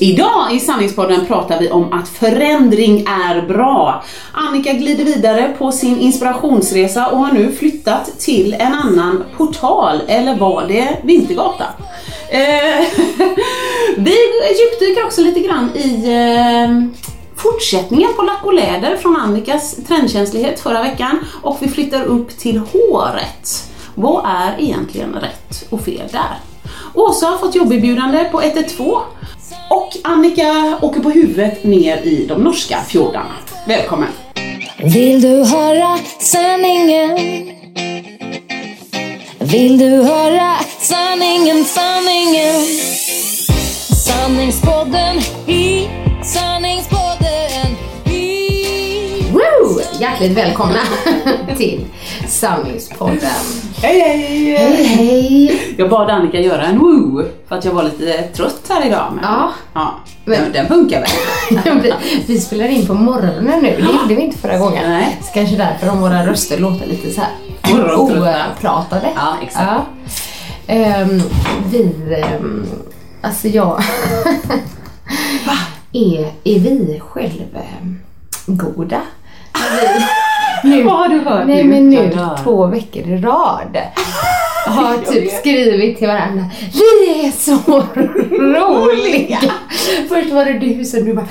Idag i Sanningspodden pratar vi om att förändring är bra. Annika glider vidare på sin inspirationsresa och har nu flyttat till en annan portal, eller var det Vintergata? Eh, vi djupdyker också lite grann i eh, fortsättningen på lack och läder från Annikas trendkänslighet förra veckan och vi flyttar upp till håret. Vad är egentligen rätt och fel där? Åsa har fått jobberbjudande på 112 och Annika åker på huvudet ner i de norska fjordarna. Välkommen! Vill du höra sanningen? Vill du höra sanningen, sanningen? Sanningspodden i sanningspodden Hjärtligt välkomna till Sanningspodden. Hej hej! Hej hej! Jag bad Annika göra en woo för att jag var lite trött här idag. Men, Ja. ja den, den funkar väl? vi, vi spelar in på morgonen nu, det gjorde vi inte förra gången. Nej. Så kanske därför om våra röster låter lite så här opratade. Ja, exakt. Ja. Ehm, vi, ehm, alltså jag... är, är vi självgoda? Nu, Vad har du hört Nej nu? men nu två veckor i rad har typ skrivit till varandra. Vi är så roliga! Först var det du som du bara,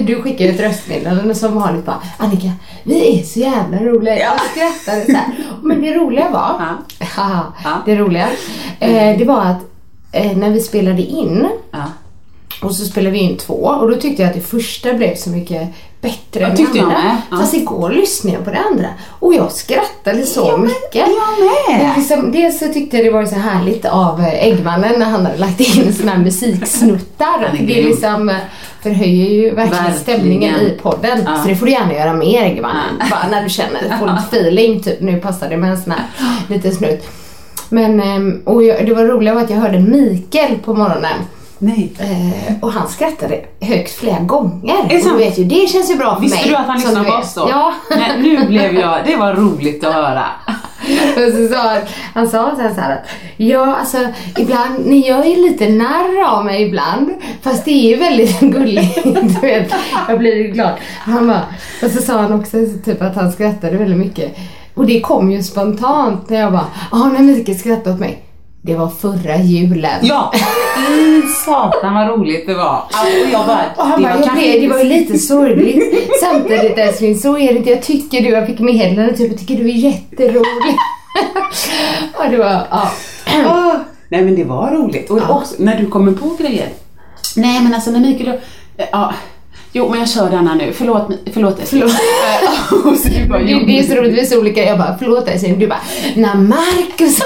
du skickade ett röstmeddelande som vanligt bara Annika, vi är så jävla roliga. Jag skrattade så här. Men det roliga var, haha, det roliga, eh, det var att eh, när vi spelade in och så spelade vi in två och då tyckte jag att det första blev så mycket bättre än tyckte det jag andra. Ja. Fast igår lyssnade jag på det andra och jag skrattade så mycket. jag med. Det Liksom, dels så tyckte jag det var så härligt av eh, Äggmannen när han hade lagt in såna här musiksnuttar. Är det grym. liksom eh, förhöjer ju verkligen, Verkligen. stämningen i podden. Ja. Så det får du gärna göra mer Äggmannen. Bara när du känner, får lite feeling typ. Nu passar det med en sån här liten snutt. Men, ehm, och jag, det var roliga var att jag hörde Mikael på morgonen. Nej. Eh, och han skrattade högt flera gånger. Och du vet ju, det känns ju bra för Visste mig. du att han som lyssnar på oss då? Ja. Nej, nu blev jag, det var roligt att höra. Så sa han, han sa sen så här att ja alltså ibland, ni gör ju lite narr av mig ibland fast det är ju väldigt gulligt. Du vet, jag blir ju glad. Han bara, och så sa han också typ att han skrattade väldigt mycket. Och det kom ju spontant när jag bara, ja när Mikael skrattade åt mig. Det var förra julen. Ja, i satan vad roligt det var. Alltså, jag bara, Och han bara, jag kanske blev, det var ju lite sorgligt. Samtidigt älskling, så är det inte. Jag tycker du, jag fick meddelande typ, jag tycker du är jätterolig. och det var, ja. Åh, Nej men det var roligt. Och också när du kommer på grejer. Nej men alltså när Mikael och, eh, ja, Jo men jag kör denna nu, förlåt, förlåt älskling. Förlåt. Du bara, Det, det är så roligt, vi är så olika. Jag bara, förlåt älskling. Du bara, när Marcus...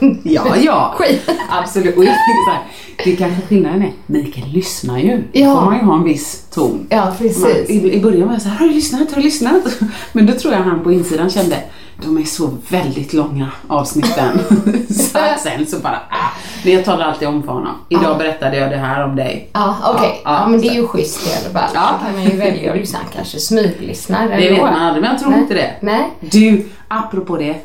Ja, ja. Skit. Absolut. Och jag tänker så här, det kanske skillnaden är, Mikael lyssnar ju. Ja. Då får man ju ha en viss ton. Ja, Man, precis. i, I början var jag så här, har du lyssnat? Har du lyssnat? Men då tror jag han på insidan kände, de är så väldigt långa avsnitten. så att sen så bara, ah. Men jag talar alltid om för honom. Idag Ja. berättade jag det här om dig. Ja, okej. Ja, Ja, men det är så. ju schysst i alla fall. Ja. Då kan man ju välja att lyssna. Kanske smyglyssnar Det vet man aldrig, men jag tror Nej. inte det. Nej. Du, apropå det.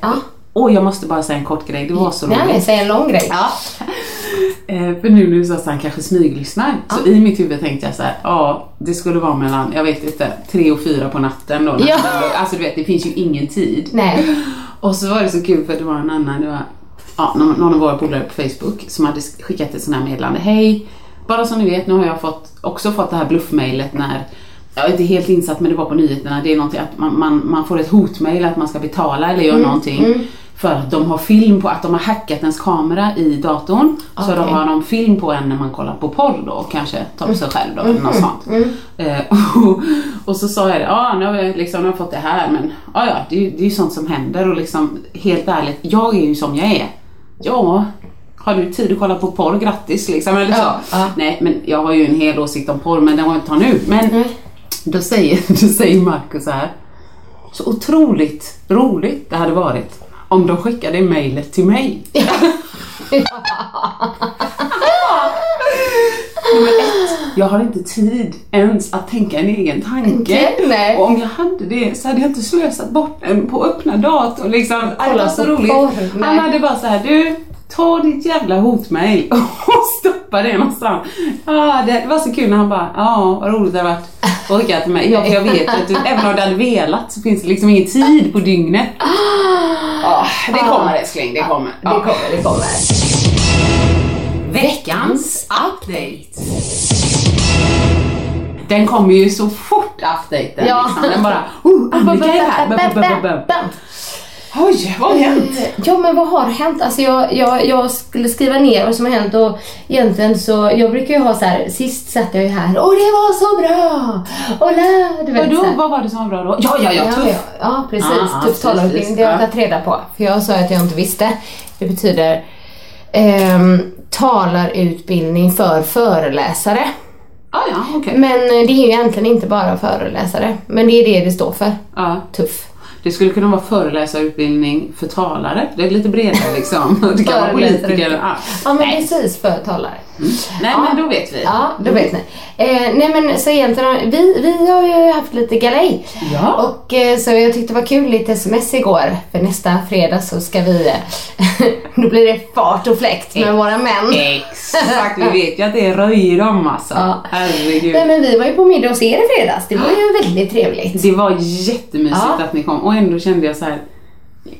Ja. Åh, jag måste bara säga en kort grej. Det var så roligt. Nej, säg en lång grej. Ja. Eh, för nu när du sa att han kanske smyglyssnar, så i mitt huvud tänkte jag så här, ja, det skulle vara mellan, jag vet inte, tre och fyra på natten då. Ja. Alltså du vet, det finns ju ingen tid. Nej. Och så var det så kul för det var en annan, det var ja, någon, någon av våra polare på Facebook som hade skickat ett sånt här meddelande. Hej, bara så ni vet, nu har jag fått, också fått det här bluffmailet när jag är inte helt insatt men det var på nyheterna. Det är någonting att man, man, man får ett hotmail att man ska betala eller göra någonting. För att de har film på, att de har hackat ens kamera i datorn. Så Okej. då har de film på en när man kollar på porr då och kanske tar på sig själv då eller något sånt. Eh, och, och så sa jag det, ja nu har jag, liksom, nu har fått det här men ja, ja det, det är ju sånt som händer och liksom helt ärligt, jag är ju som jag är. Ja, har du tid att kolla på porr, grattis liksom. Eller så. Ja, ja. Nej men jag har ju en hel åsikt om porr men den jag inte ta nu. Men då säger, då säger Marcus så här. Så otroligt roligt det hade varit om de skickade mejlet till mig. Nummer ett, jag har inte tid ens att tänka en egen tanke. Nej. Och om jag hade det så hade jag inte slösat bort den på öppna dator. Liksom. Det Kolla så roligt. porr, Han hade bara så här, du ta ditt jävla hotmail och stoppa det någonstans. Ah, det var så kul när han bara, ja vad roligt det har varit att skicka till mig. Ja, för jag vet att du, även om du hade velat så finns det liksom ingen tid på dygnet. Ah, det kommer älskling, det kommer. Det kommer, det kommer. Veckans update. Den kommer ju så fort updaten. Ja. Liksom. Den bara, oh, Annika är här. Oj, vad har hänt? Ja men vad har hänt? Alltså jag, jag, jag skulle skriva ner vad som har hänt och egentligen så, jag brukar ju ha så här, sist satt jag ju här och det var så bra! Och du vet, Vadå, vad var det som var bra då? Ja, ja, ja, tuff. ja, ja precis. Ah, Tuff ah, talarutbildning, det har jag ja. tagit reda på. För jag sa att jag inte visste. Det betyder ehm, talarutbildning för föreläsare. Ah, ja, okej. Men eh, det är ju egentligen inte bara föreläsare. Men det är det det står för. Ja. Tuff. Det skulle kunna vara föreläsarutbildning för talare. Det är lite bredare liksom. Det kan vara politiker. Ja men precis, för talare. Nej, men då vet vi. Ja, då vet ni. Eh, nej men så egentligen, vi, vi har ju haft lite galej. Ja. Och eh, så jag tyckte det var kul lite sms igår. För nästa fredag så ska vi, då blir det fart och fläkt med våra män. Exakt, vi vet ju att det röjer dem alltså. Ja. Herregud. Nej men vi var ju på middag hos er i fredags. Det var ju väldigt trevligt. Det var jättemysigt Ja. att ni kom och ändå kände jag så här.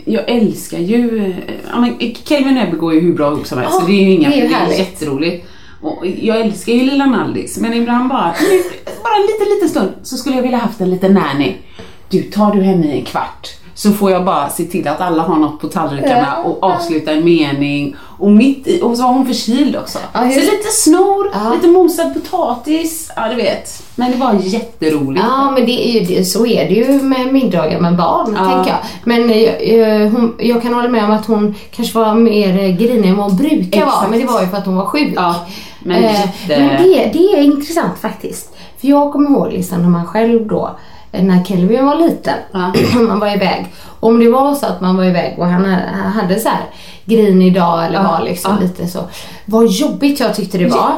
Jag älskar ju, ja men Kelvin Ebbe går ju hur bra ihop som helst så det är ju inga det är det är jätteroligt. Och jag älskar ju lilla Nallis men ibland bara, bara en liten, liten stund så skulle jag vilja haft en liten nanny. Du, tar du henne i en kvart så får jag bara se till att alla har något på tallrikarna och avsluta en mening. Och mitt i, och så har hon förkyld också. Ja, så lite snor, Ja. lite mosad potatis, ja du vet. Men det var jätteroligt. Ja men det är ju, så är det ju med middagar med barn Ja. tänker jag. Men eh, jag, hon, jag kan hålla med om att hon kanske var mer eh, grinig än vad hon brukar vara. Men det var ju för att hon var sjuk. Ja, men Eh, jätte... men det, det är intressant faktiskt. För jag kommer ihåg liksom när man själv då, eh, när Kelvin var liten, Ja. man var iväg. Om det var så att man var iväg och han, hade så här grinig dag eller Ja, var liksom ja. lite så. Vad jobbigt jag tyckte det var.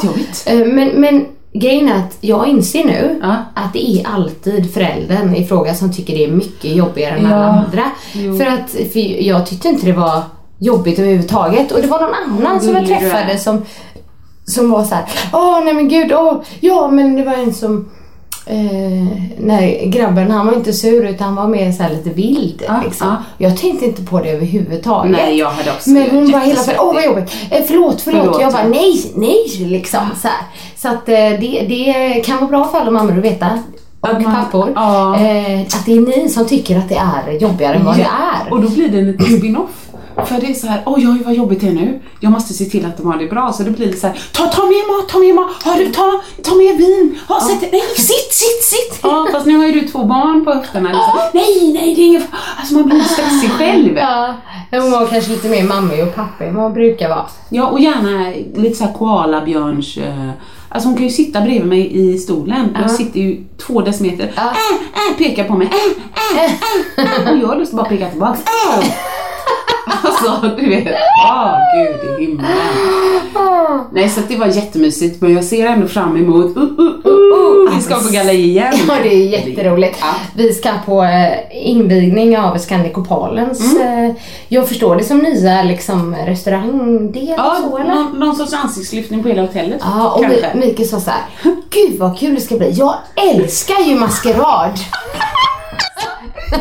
Eh, Men, men grejen är att jag inser nu Ja. att det är alltid föräldern i fråga som tycker det är mycket jobbigare än alla andra. Jo. För att för jag tyckte inte det var jobbigt överhuvudtaget. Och det var någon annan som jag träffade som, som var så här: åh nej men gud, åh, ja men det var en som Eh, nej, grabben han var inte sur utan han var mer så lite vild. Ja, liksom. ja. Jag tänkte inte på det överhuvudtaget. Nej, jag hade också Men hon var hela tiden, åh vad jobbigt, eh, förlåt, förlåt. Förlåt, Jag bara, ja. nej, nej liksom. Så, här. så att eh, det, det kan vara bra för alla mammor att veta. Och pappor. ja. Eh, att det är ni som tycker att det är jobbigare än vad det är. Och då blir det en liten spin-off. För det är så här, oj oj vad jobbigt det är nu. Jag måste se till att de har det bra. Så det blir det så här, ta, ta med mat, ta med mat, har du, ta, ta med vin. Ja, sätt nej, sitt, sitt, sitt. Ja, fast nu har ju du två barn på höfterna. Liksom. Nej, nej, det är inget Alltså man blir stressig själv. Ja, hon var kanske lite mer mammig och pappig än vad hon brukar vara. Ja, och gärna lite såhär koalabjörns... eh, Alltså hon kan ju sitta bredvid mig i stolen. Jag sitter ju två decimeter. Ja. Äh, äh, pekar på mig. Äh, äh, äh. Och jag har lust att bara peka tillbaks. Äh. Alltså du vet. Åh gud i himlen. Nej så det var jättemysigt men jag ser ändå fram emot uh, uh, uh, vi ska på galej igen. Ja, det är jätteroligt. Ja. Vi ska på eh, invigning av Scandic Opalens. Mm. Eh, jag förstår det som nya liksom, restaurangdel Ja, så eller? någon, någon sorts ansiktslyftning på hela hotellet. Ja, och Mikael sa så här. Gud vad kul det ska bli. Jag älskar ju maskerad.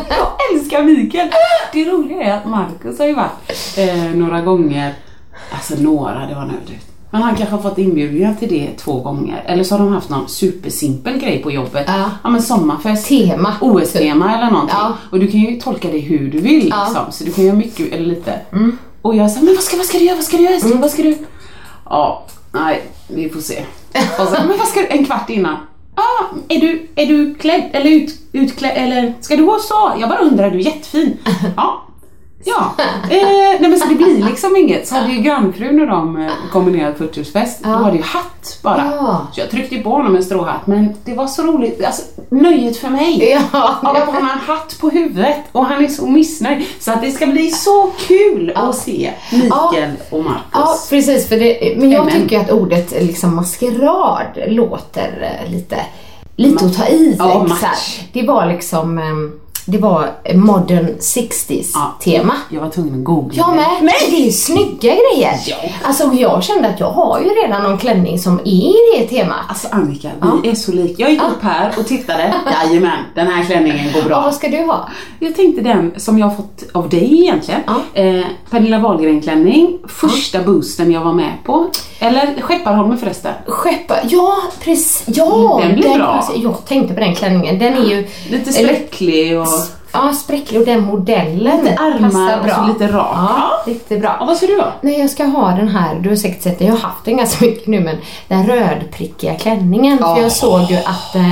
Jag älskar Mikael. Det roliga är att Marcus har ju varit eh, några gånger, alltså några, det var en överdrift. Men han kanske har fått inbjudningar till det två gånger. Eller så har de haft någon supersimpel grej på jobbet. Ja. ja men sommarfest. Tema. OS-tema eller någonting. Ja. Och du kan ju tolka det hur du vill. Ja. Liksom. Så du kan göra mycket eller lite. Och jag sa, men vad ska, vad ska du göra? Vad ska du göra älskling? Vad ska du? Ja, nej, vi får se. Och så, men vad ska du? En kvart innan. Ah, är, du, är du klädd eller ut, utklädd eller ska du gå så? Jag bara undrar, du är jättefin. Ja. Ja, eh, nej men så det blir liksom inget. Så hade ju grannfrun och de eh, kombinerat 40-årsfest, då var det ju hatt bara. Ja. Så jag tryckte på honom en stråhatt men det var så roligt, alltså nöjet för mig Ja, av att han har en hatt på huvudet och han är så missnöjd. Så att det ska bli så kul att se Mikael och Marcus. Ja, precis. För det, men jag Amen. tycker att ordet liksom maskerad låter eh, lite, lite att ta i. Ja, här. Det var liksom, ehm, det var modern 60s Ja. tema. Jag var tvungen att googla Jag det. med. Nej. Det är snygga grejer. Ja. Alltså jag kände att jag har ju redan någon klänning som är i det temat. Alltså Annika, vi är så lika. Jag gick upp här och tittade. Jajamän, den här klänningen går Och bra. vad ska du ha? Jag tänkte den som jag har fått av dig egentligen. Ja. Eh, Pernilla Wahlgren-klänning, första boosten jag var med på. Eller Skepparholmen förresten. Skeppa, ja precis, ja! Den blir bra. passar- jag tänkte på den klänningen, den är ju... Lite spräcklig och... Ja, spräcklig och den modellen Lite armar passar och bra. så lite rak. Ja, riktigt bra. Ja, vad ska du ha? Nej, jag ska ha den här, du har säkert sett den, jag har haft den ganska mycket nu, men den rödprickiga klänningen. För jag såg ju att eh,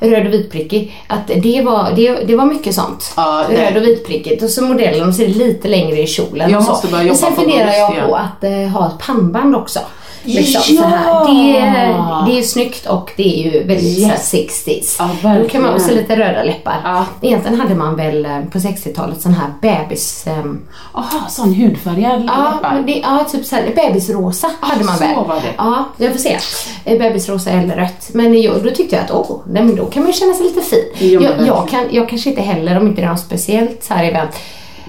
röd och vitprickig, att det var, det, det var mycket sånt. Ja, röd och vitprickigt och så modellen och så är det lite längre i kjolen. Jag och måste börja Men jobba sen på funderar jag på att eh, ha ett pannband också. Liksom, Ja! så här. Det, det är snyggt och det är ju väldigt så här, 60s. Ja, Då kan man verkligen. också lite röda läppar. Ja. Egentligen hade man väl eh, på 60-talet sån här bebis... ehm, Jaha, sån hudfärgad Ja, läppar. det, ja typ såhär, bebisrosa hade man så väl. var det. Ja, jag får se. Eh, Bebisrosa eller rött. Men jag, då tyckte jag att åh, nej, men då kan man ju känna sig lite fin. Jo, jag, verkligen. jag, kan, jag kanske inte heller, om inte det är något speciellt så här event,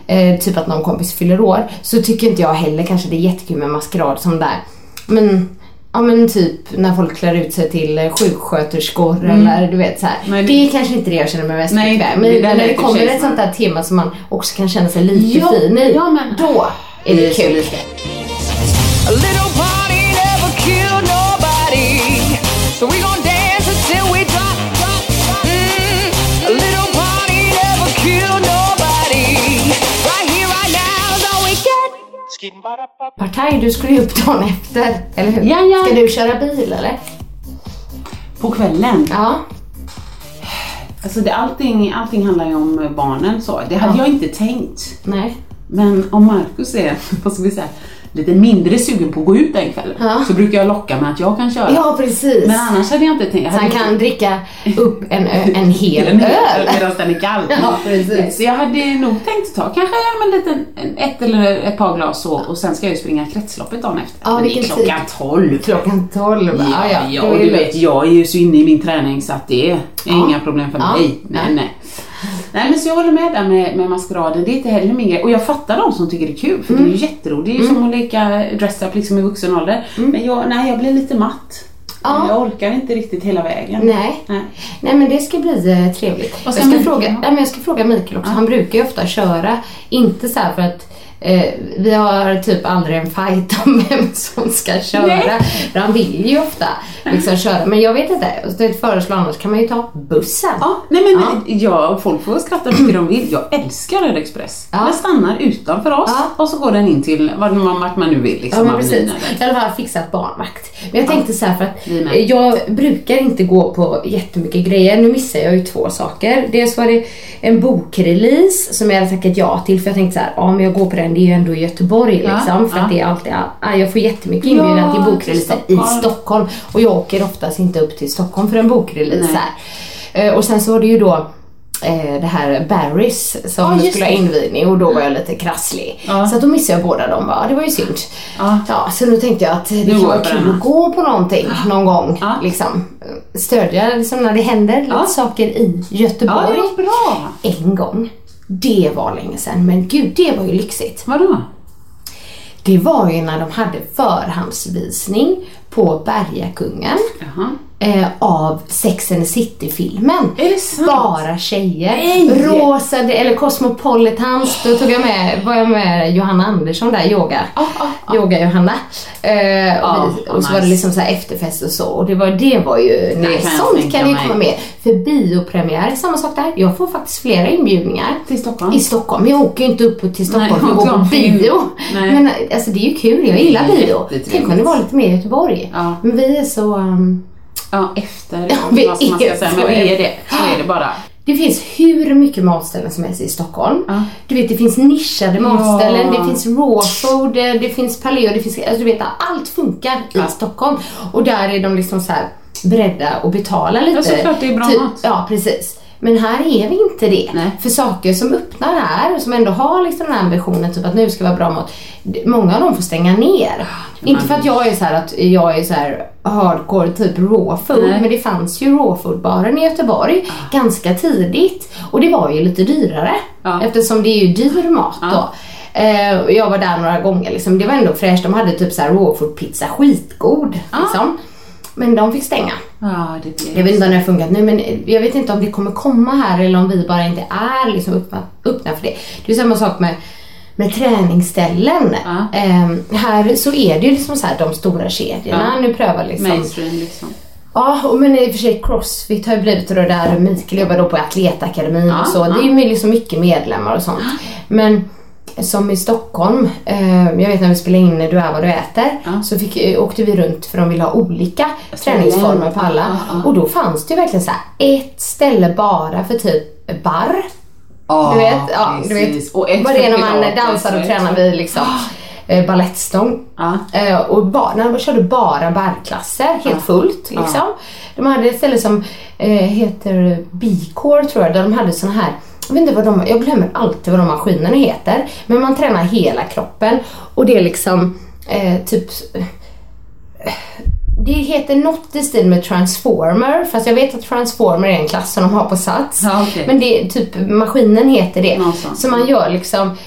eh, typ att någon kompis fyller år, så tycker inte jag heller kanske det är jättekul med maskerad som där. Men Ja men typ när folk klär ut sig till eh, sjuksköterskor eller du vet så här. Mm. Nej, det... det- är kanske inte det jag känner mig mest Nej, bekväm där Men när det kommer ett sånt där tema som man också kan känna sig lite Ja, fin i. ja, men- Då är det kul. lika. A little party never killed nobody. So we Partaj, du skulle ju upp dagen efter, eller hur? Ja, ja. Ska du köra bil eller? På kvällen. Ja. Alltså det, allting, allting handlar ju om barnen så. Det hade jag inte tänkt. Nej. Men om Marcus är, vad ska vi säga, lite mindre sugen på att gå ut den kvällen Ja. så brukar jag locka med att jag kan köra. Ja, precis. Men annars hade jag inte tänkt. Så han kan dricka upp en, en hel öl. medan den är kall. Ja, precis. Så jag hade nog tänkt ta kanske en liten, en- ett eller ett par glas så och sen ska jag ju springa kretsloppet dagen efter. Ja, Men det är klockan tid? 12. Klockan 12. Ja, ja, då och du vet, jag är ju så inne i min träning så att det är inga problem för Ja. mig. Nej, nej. Nej men så jag håller med där med, med maskeraden, det är inte heller min grej. Och jag fattar de som tycker det är kul för det är Mm. ju jätteroligt. Det är ju som att leka dress up liksom i vuxen ålder. Men jag, nej, jag blir lite matt. Ja. Jag orkar inte riktigt hela vägen. Nej. Nej. Nej men det ska bli eh, trevligt. Jag ska Mikael fråga, nej, men jag ska fråga Mikael också. Han brukar ju ofta köra, inte så här för att eh, vi har typ aldrig en fight om vem som ska köra. Nej. Han vill ju ofta liksom köra. Men jag vet inte. Det föreslår annars kan man ju ta bussen. Ja, nej men Ja. ja. folk får skratta hur mycket de vill. Jag älskar Röd Express. Ja. Den stannar utanför oss Ja. och så går den in till vart man, man nu vill. Liksom, Ja men precis. I alla fall fixat barnvakt. Men jag tänkte så här för att jag brukar inte gå på jättemycket grejer. Nu missar jag ju två saker. Dels var det en bokrelease som jag hade tackat ja till för jag tänkte så här, ja men jag går på den, det är ju ändå Göteborg liksom. För att det är alltid, ja, jag får jättemycket inbjudan till bokreleaser i Stockholm. Och jag åker oftast inte upp till Stockholm för en bokrelease här. Eh, Och sen så var det ju då eh, det här Barrys som just skulle ha invigning och då var jag lite krasslig. Ja. Så att då missade jag båda dem. va. Det var ju synd. Ja. Ja, så nu tänkte jag att det kan vara kul att gå på någonting någon gång. Liksom. Stödja liksom, när det händer lite saker i Göteborg. En gång. Det var länge sedan, men gud det var ju lyxigt. Vadå? Det var ju när de hade förhandsvisning på Bergakungen. Jaha. Eh, av Sex and the City-filmen. Är? Bara tjejer. Nej! Rosa, eller Cosmopolitans, då tog jag med, var jag med Johanna Andersson där, yoga. Johanna. Eh, och, Ah, vi, ah, och så var det nice. liksom så här efterfest och så. Och det var, det var ju nice. kan Sånt kan ju komma med. För biopremiär, samma sak där. Jag får faktiskt flera inbjudningar. Till Stockholm? I Stockholm. Jag åker ju inte upp till Stockholm Nej, för att gå på bio. Nej. Men alltså det är ju kul, jag gillar är bio. Tänk om det var lite mer i Göteborg. Ja. Men vi är så... um, Ja, efter. Ja, vi vad ska man ska är säga. Men vi är det. Så är det bara. Det finns hur mycket matställen som helst i Stockholm. Ja. Du vet, det finns nischade matställen, Ja. det finns raw food, det finns paleo, det finns, alltså du vet, allt funkar i Stockholm. Och där är de liksom så här beredda att betala lite. Ja, såklart, det är bra mat. Ja, precis. Men här är vi inte det. Nej. För saker som öppnar här, som ändå har liksom den här ambitionen typ att nu ska det vara bra mat, d- många av dem får stänga ner. Inte för att jag är så att jag är så här hardcore typ raw food, Nej. men det fanns ju raw food-baren i Göteborg ganska tidigt. Och det var ju lite dyrare Ja. eftersom det är ju dyr mat då. Eh, och jag var där några gånger liksom. Det var ändå fräscht. De hade typ så här raw food pizza, skitgod liksom. Men de fick stänga. Ja, det blir Jag vet inte om det har funkat nu men jag vet inte om det kommer komma här eller om vi bara inte är liksom öppna, för det. Det är samma sak med, med träningsställen. Ja. Ehm, här så är det ju liksom så här de stora kedjorna. Ja. Nu prövar liksom mainstream liksom. Ja, och men i och för sig Crossfit har ju blivit det där Mikael jobbar då på Atletakademin Ja, och så. Det är ju liksom mycket medlemmar och sånt. Men som i Stockholm, eh, jag vet när vi spelade in Du är vad du äter, Ja. så fick, eh, åkte vi runt för de ville ha olika träningsformer på alla. Ja, ja. Och då fanns det ju verkligen så ett ställe bara för typ barr. Du vet, ja, du vet Och ett vad det är när man dansar och tränar vid liksom eh, balettstång. Ja. Eh, och de körde bara barklasser, helt fullt liksom. De hade ett ställe som eh, heter B-core tror jag, där de hade såna här jag vet inte vad de, jag glömmer alltid vad de maskinerna heter. Men man tränar hela kroppen och det är liksom eh, typ det heter något i stil med transformer, fast jag vet att transformer är en klass som de har på Sats. Ja, okej. Men det är typ, maskinen heter det. Någonstans. Så man gör liksom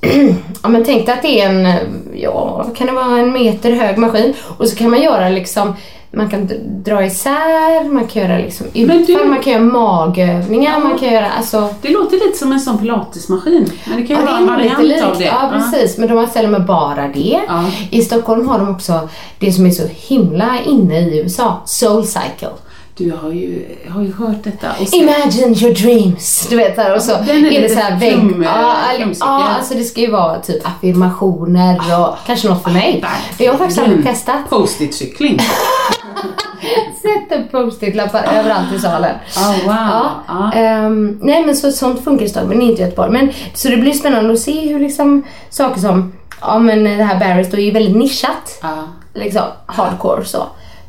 Ja men tänk dig att det är en, ja kan det vara en meter hög maskin och så kan man göra liksom man kan dra isär, man kan göra liksom utfall, du- man kan göra magövningar, man kan göra alltså Det låter lite som en sån pilatesmaskin. Men det kan ju Ja, vara en det variant av det. Ja, precis. Men de har ställen med bara det. Ja. I Stockholm har de också det som är så himla inne i USA, Soul Cycle. Du, jag har ju, jag har ju hört detta. Sen- Imagine your dreams. Du vet där och så Den är är, det så här flum- vägg... Ja, eller- flumsiker. ja, alltså det ska ju vara typ affirmationer och kanske något för mig. Jag har faktiskt aldrig testat. Post-it-cykling. Sätt upp post-it-lappar överallt i salen. Oh, wow. Ja, Ja. ehm, nej men så, sånt funkar i Stockholm, men inte i Göteborg. Men, så det blir spännande att se hur liksom saker som, ja men det här Barry's då är ju väldigt nischat. Ja. Liksom hardcore så.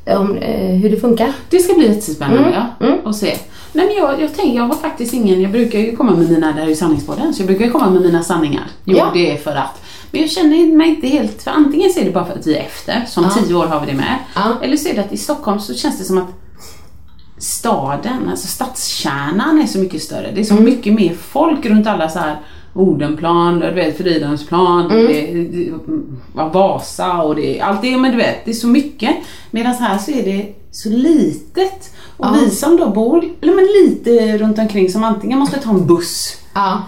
Om, eh, hur det funkar. Det ska bli jättespännande Mm, ja. att se. Nej, men jag, jag tänker, jag har faktiskt ingen, jag brukar ju komma med mina, det här är ju sanningspodden, så jag brukar ju komma med mina sanningar. Jo, Ja. det är för att. Men jag känner mig inte helt, för antingen så är det bara för att vi är efter, som tio år har vi det med. Ja. Eller så är det att i Stockholm så känns det som att staden, alltså stadskärnan är så mycket större. Det är så Mm. mycket mer folk runt alla så här Odenplan, du vet Fridhemsplan, Mm. det, det, ja, Vasa och det, allt det, men du vet, det är så mycket. Medan här så är det så litet. Och vi som då bor eller men lite runt omkring som antingen måste ta en buss, Ja.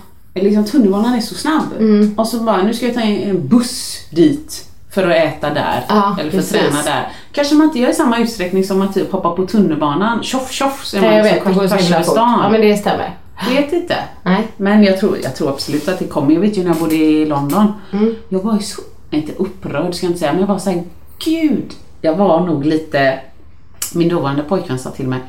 Liksom tunnelbanan är så snabb. Mm. Och så bara, nu ska jag ta en buss dit för att äta där, Ja, eller för att träna där. Kanske man inte gör i samma utsträckning som att typ hoppa på tunnelbanan, tjoff tjoff så är man liksom så tvärs över stan. Ja men det stämmer. Vet inte. Nej. Men jag tror, jag tror absolut att det kommer. Jag vet ju när jag bodde i London. Mm. Jag var ju så, inte upprörd ska jag inte säga, men jag var såhär, gud. Jag var nog lite, min dåvarande pojkvän sa till mig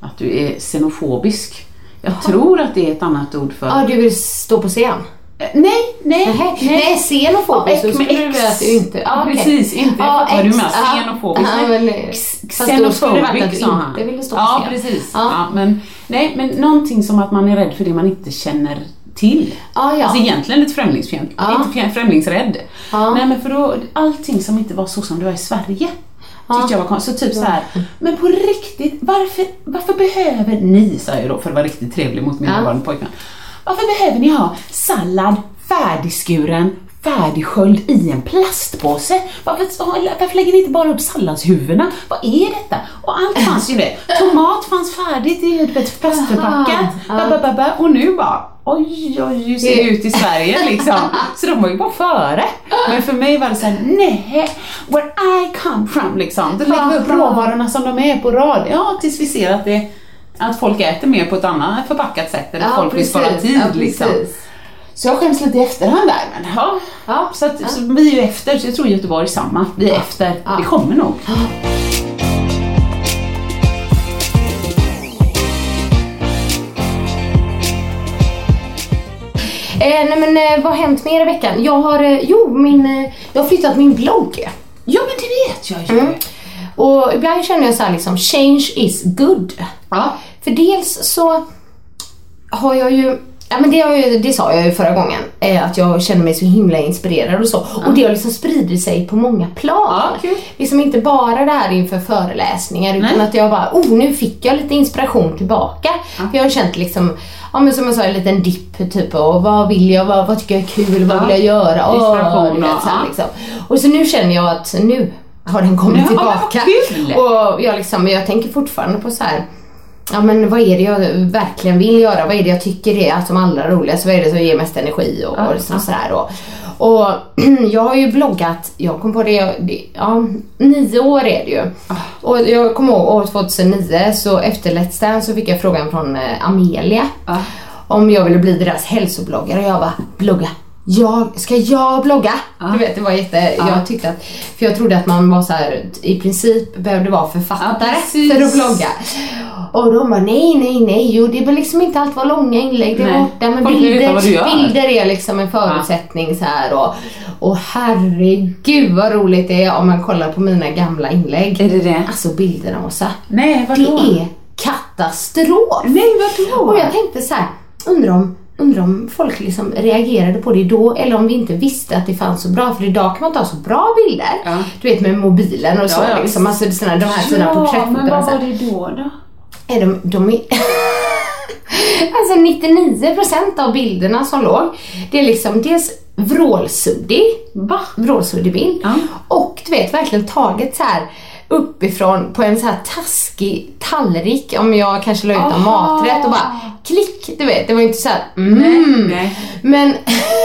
att du är xenofobisk. Jag tror att det är ett annat ord för... Ja, du vill stå på scen? Eh, nej, nej, Nej, nej xenofobisk. Ja, så med skulle du X. vilja att du inte... Ja, okej. Precis, inte. Jag fattar vad du menar. Xenofobisk. Nej. men, X- fast då skulle det varit att Xenofobic du sa han. inte ville stå på Ja, scen. precis. Ja. Ja, men, nej, men någonting som att man är rädd för det man inte känner till. Ja, ja. Alltså egentligen lite främlingsfientlig, Ja. inte främlingsrädd. Ja. Nej men för då, allting som inte var så som det var i Sverige. Tyckte jag var konstigt. Så typ så här, men på riktigt, varför, varför behöver ni, sa jag då för att vara riktigt trevlig mot min dåvarande pojkvän. Varför behöver ni ha sallad färdigskuren färdigsköljd i en plastpåse. Varför, varför lägger ni inte bara upp salladshuvudena? Vad är detta? Och allt fanns ju det. Tomat fanns färdigt i vet, plastförpackat. Ba. Och nu bara Oj, oj, hur ser det ut i Sverige liksom? Så de var ju bara före. Men för mig var det såhär, nej, where I come from liksom. Då lägger vi upp råvarorna som de är på rad. Ja, tills vi ser att, det, att folk äter mer på ett annat förpackat sätt. Eller att folk vill spara tid ja, liksom. precis. Så jag skäms lite i efterhand där. Men ja, Ja, så, att, så vi är ju efter, så jag tror Göteborg är samma. Vi är efter. Det kommer nog. Eh, nej men eh, vad har hänt mer i veckan? Jag har, eh, jo, min, eh, jag har flyttat min blogg. Ja, men det vet jag ju. Mm. Och ibland känner jag så här liksom, change is good. Ja. För dels så har jag ju Ja men det, jag, det sa jag ju förra gången, eh, att jag känner mig så himla inspirerad och så. Och det har liksom spridit sig på många plan. Ja, kul. Liksom inte bara det här inför föreläsningar utan Nej. att jag bara, oh nu fick jag lite inspiration tillbaka. För jag har känt liksom, ja men som jag sa, en liten dipp typ och vad vill jag, vad, vad tycker jag är kul, vad Ja. vill jag göra? Åh, Inspiration vet, och- så här, ja. liksom. Och så nu känner jag att nu har den kommit Ja, tillbaka. kul! Och jag, liksom, jag tänker fortfarande på så här. Ja men vad är det jag verkligen vill göra? Vad är det jag tycker är som allra roligast? Vad är det som ger mest energi och, och liksom sådär och, och jag har ju bloggat, jag kom på det, ja, nio år är det ju. Och jag kommer ihåg år 2009 så efter Let's Dance så fick jag frågan från eh, Amelia om jag ville bli deras hälsobloggare och jag bara, blogga. Jag, ska jag blogga? Du vet det var jätte, jag tyckte att, för jag trodde att man var så här, i princip behövde vara författare Ja, för att blogga. Och de bara nej, nej, nej, jo det behöver liksom inte alltid vara långa inlägg där Nej. borta men Folk bilder, bilder är liksom en förutsättning så här och, och herregud vad roligt det är om man kollar på mina gamla inlägg. Är det det? Alltså bilderna Åsa. Nej, Det vadå? är katastrof. Nej, vadå? Och jag tänkte så här, undrar om, undrar om folk liksom reagerade på det då eller om vi inte visste att det fanns så bra. För idag kan man ta så bra bilder. Ja. Du vet med mobilen och så. Ja, ja, liksom, alltså, såna, de här fina Ja, men porträttfotona. vad så här. var det då då? Är de, de är... alltså 99% av bilderna som låg, det är liksom dels vrålsuddig, Va? vrålsuddig bild Ja. och du vet verkligen taget så här uppifrån på en så här taskig tallrik om jag kanske la ut en maträtt och bara klick, du vet. Det var inte så här, mm. nej. Men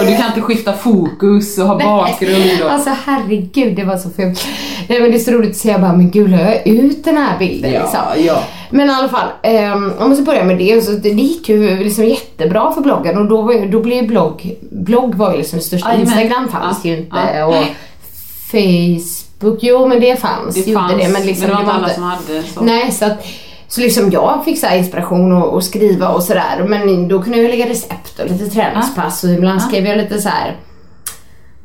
Och du kan inte skifta fokus och ha bakgrund och... Alltså herregud, det var så fult. Nej men det är så roligt att se, jag bara, men gud, la jag ut den här bilden liksom? ja. Men i alla fall, um, om man ska börja med det, så det, gick ju liksom jättebra för bloggen och då, var, ju- då blev ju blogg, blogg var ju liksom det största. Instagram fanns Ja, ju inte ja. och Facebook, jo men det fanns, Det fanns, det men liksom men det var inte alla som hade så. Nej, så att så liksom jag fick så här inspiration och, och skriva och sådär men då kunde jag lägga recept och lite träningspass och ibland skrev jag lite så här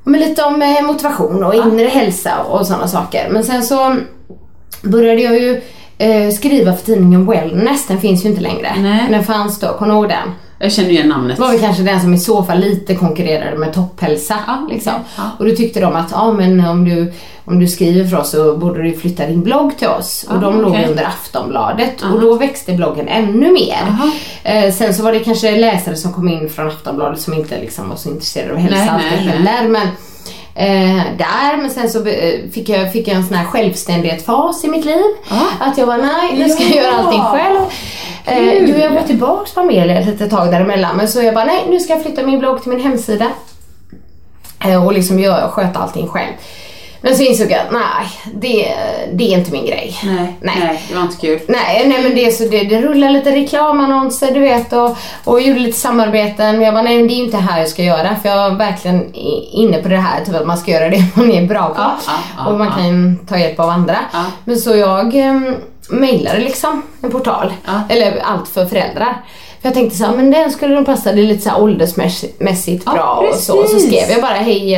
men lite om eh, motivation och inre hälsa och sådana saker. Men sen så började jag ju eh, skriva för tidningen Wellness, den finns ju inte längre. Nej. Den fanns då, kommer ihåg den? Jag känner igen namnet. Var väl kanske den som i så fall lite konkurrerade med topphälsa. Ja, liksom. Ja. Och då tyckte de att ja, men om, du, om du skriver för oss så borde du flytta din blogg till oss. Och de låg okej. under Aftonbladet och då växte bloggen ännu mer. Eh, sen så var det kanske läsare som kom in från Aftonbladet som inte liksom var så intresserade av hälsa Nej, alltid nej, heller. Men, eh, där, men sen så eh, fick jag, fick jag en sån här självständighetsfas i mitt liv. Att jag var nej, nu ska jag Ja. göra allting själv. Eh, jo, jag var tillbaks på Amelia ett litet tag däremellan men så jag bara nej, nu ska jag flytta min blogg till min hemsida. Eh, och liksom göra, sköta allting själv. Men så insåg jag att nej, det, det är inte min grej. Nej, Nej. nej. det var inte kul. Nej, nej men det, så det, det rullar lite reklamannonser du vet och, och gjorde lite samarbeten. Men jag bara, nej det är ju inte här jag ska göra för jag är verkligen inne på det här typ att man ska göra det man är bra på. Ja, ja, ja, och man kan ta hjälp av andra. Men så jag mejlade liksom en portal. Ja. Eller allt för föräldrar. Jag tänkte så här, men den skulle nog passa, det är lite så här åldersmässigt Ja, bra och så. Och så precis. skrev jag bara, hej,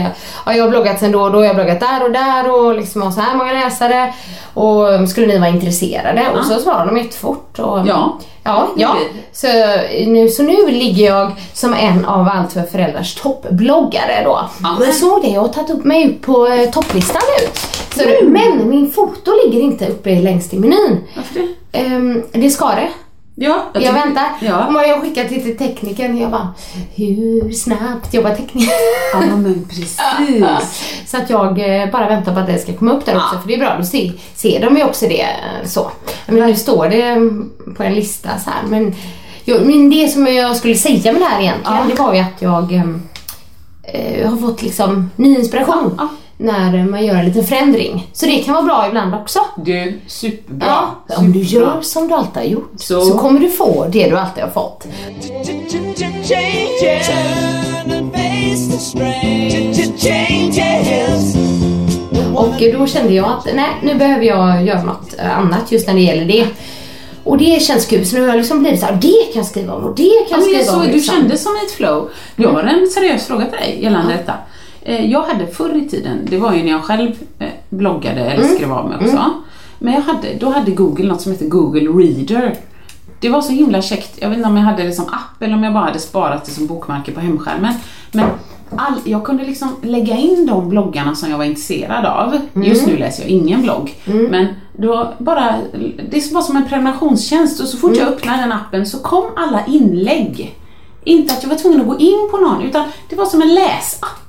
ja, jag har bloggat sen då och då, jag har bloggat där och där och liksom har så här många läsare. Och um, skulle ni vara intresserade? Och så svarade de jättefort. Och, Ja. Ja, ja. Så nu, så nu ligger jag som en av Allt för föräldrars toppbloggare då. Ja. Och jag såg det, jag har tagit upp mig upp på eh, topplistan nu. Så, Men min foto ligger inte uppe längst i menyn. Varför det? Ehm, det ska det. Ja, Jag, tycker- väntar. Ja. Om jag skickar till, till teknikern, jag bara, hur snabbt jobbar teknikern? ja, men precis. Så att jag eh, bara väntar på att det ska komma upp där också, för det är bra, då ser, ser de ju också det eh, så. Men nu står det mm, på en lista så här, men, jag, men det som jag skulle säga med det här egentligen, det var ju att jag ehm, eh, har fått liksom ny inspiration Ja, när man gör en liten förändring. Så det kan vara bra ibland också. Du, superbra. Ja, om du Superbra. gör som du alltid har gjort Så- så, kommer du få det du alltid har fått. Och då kände jag att nej, nu behöver jag göra något eh, annat just när det gäller det. Och det känns kul, så nu har jag liksom blivit såhär, det kan jag skriva om och det kan Ja, jag men jag skriva om. du liksom. kände som ett flow. Jag har en seriös fråga till dig gällande detta. Eh, Jag hade förr i tiden, det var ju när jag själv eh, bloggade eller Mm. skrev av mig också. Men jag hade, då hade Google något som heter Google Reader. Det var så himla käckt. Jag vet inte om jag hade det som app eller om jag bara hade sparat det som bokmärke på hemskärmen. Men all, jag kunde liksom lägga in de bloggarna som jag var intresserad av. Mm. Just nu läser jag ingen blogg. Men då bara, det var som en prenumerationstjänst och så fort Mm. jag öppnade den appen så kom alla inlägg. Inte att jag var tvungen att gå in på någon utan det var som en läsapp.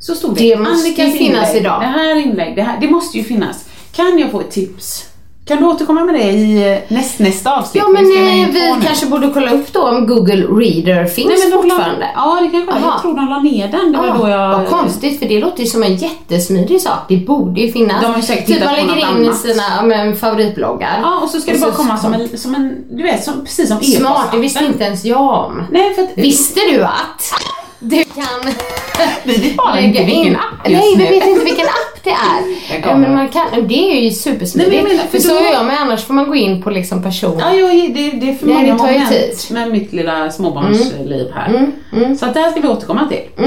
Så stod det, Det måste ju Annikas finnas inlägg, idag. Det här inlägg, det, här, det måste ju finnas. Kan jag få ett tips? Kan du återkomma med det i eh, näst, nästa avsnitt? Ja men Vi eh, vi nu. kanske borde kolla upp då om Google Reader finns Nej, men de la- fortfarande. Ja det kanske. Aha. Jag tror de la ner den. Det var Ja, då jag... Vad konstigt för det låter ju som en jättesmidig sak. Det borde ju finnas. De har säkert typ man lägger in sina men, favoritbloggar. Ja och så ska det bara komma som en, som en du vet, som, precis som Smart, det visste inte ens jag om. Nej för att Visste du att du kan vi vet bara inte vilken app just Nej, vi vet inte vilken app det är. Men man kan, det är ju supersmidigt. Nej, men jag menar, för för så är jag, men annars får man gå in på liksom person. Ja, jo, det, det är för många det tar ju tid. med mitt lilla småbarnsliv här. Så att det här ska vi återkomma till.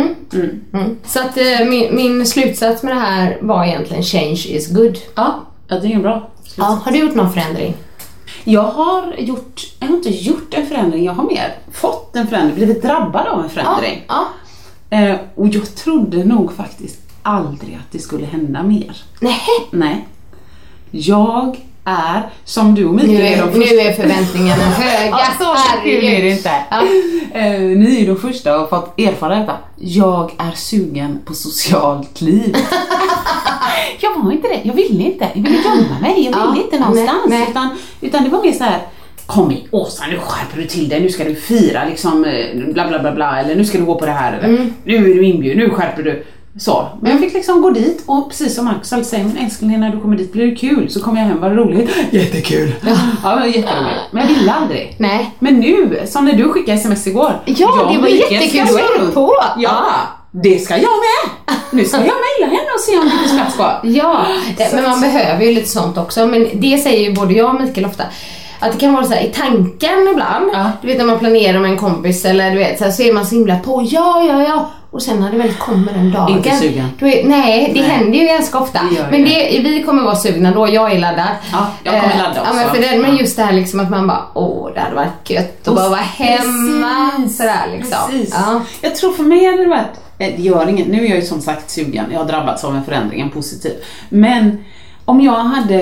Mm. Så att eh, min, min slutsats med det här var egentligen change is good. Ja, jag tycker det är bra. Ja, har du gjort någon förändring? Jag har gjort, jag har inte gjort en förändring, jag har mer fått en förändring, blivit drabbad av en förändring. Ja. Eh, och jag trodde nog faktiskt aldrig att det skulle hända mer. Nej, Nej. Jag är, som du och nu Mikael är, de nu är förväntningarna höga. Ja, så kul är det inte. Ja. Eh, ni är de första och har fått erfara detta. Jag är sugen på socialt liv. jag var inte det, jag ville inte. Jag ville gömma mig, jag ville Ja, inte någonstans. nej, nej. Utan, utan det var mer så här. Kom igen Åsa, nu skärper du till dig, nu ska du fira liksom eh, bla bla bla bla eller nu ska du gå på det här eller Mm. nu är du inbjuden, nu skärper du. Så, men jag fick liksom gå dit och precis som alltid säger, men älskling när du kommer dit blir det kul. Så kommer jag hem, var det roligt? Jättekul! Ja, det var jätteroligt. Men jag ville aldrig. Nej. Men nu, som när du skickade sms igår. Ja, jag det var jättekul. är du runt. på. Ja, det ska jag med. Nu ska jag mejla henne och se om det finns plats kvar. Ja, men man behöver ju lite sånt också. Men det säger ju både jag och Mikael ofta. Att det kan vara så här i tanken ibland. Ja. Du vet när man planerar med en kompis eller du vet så, här, så är man så himla på ja, ja, ja. Och sen när det väl kommer den dagen. Inte sugen. Är, nej, det Nej. händer ju ganska ofta. Det men det. vi kommer vara sugna då, jag är laddad. Ja, jag kommer Eh, ladda Ja, men, också. för det, men just det här liksom att man bara, åh det hade varit gött att bara vara hemma. Precis, Sådär liksom. Precis. Ja. Jag tror för mig hade det varit, eh, det gör inget, nu är jag ju som sagt sugen, jag har drabbats av en förändring, en positiv. Men om jag hade,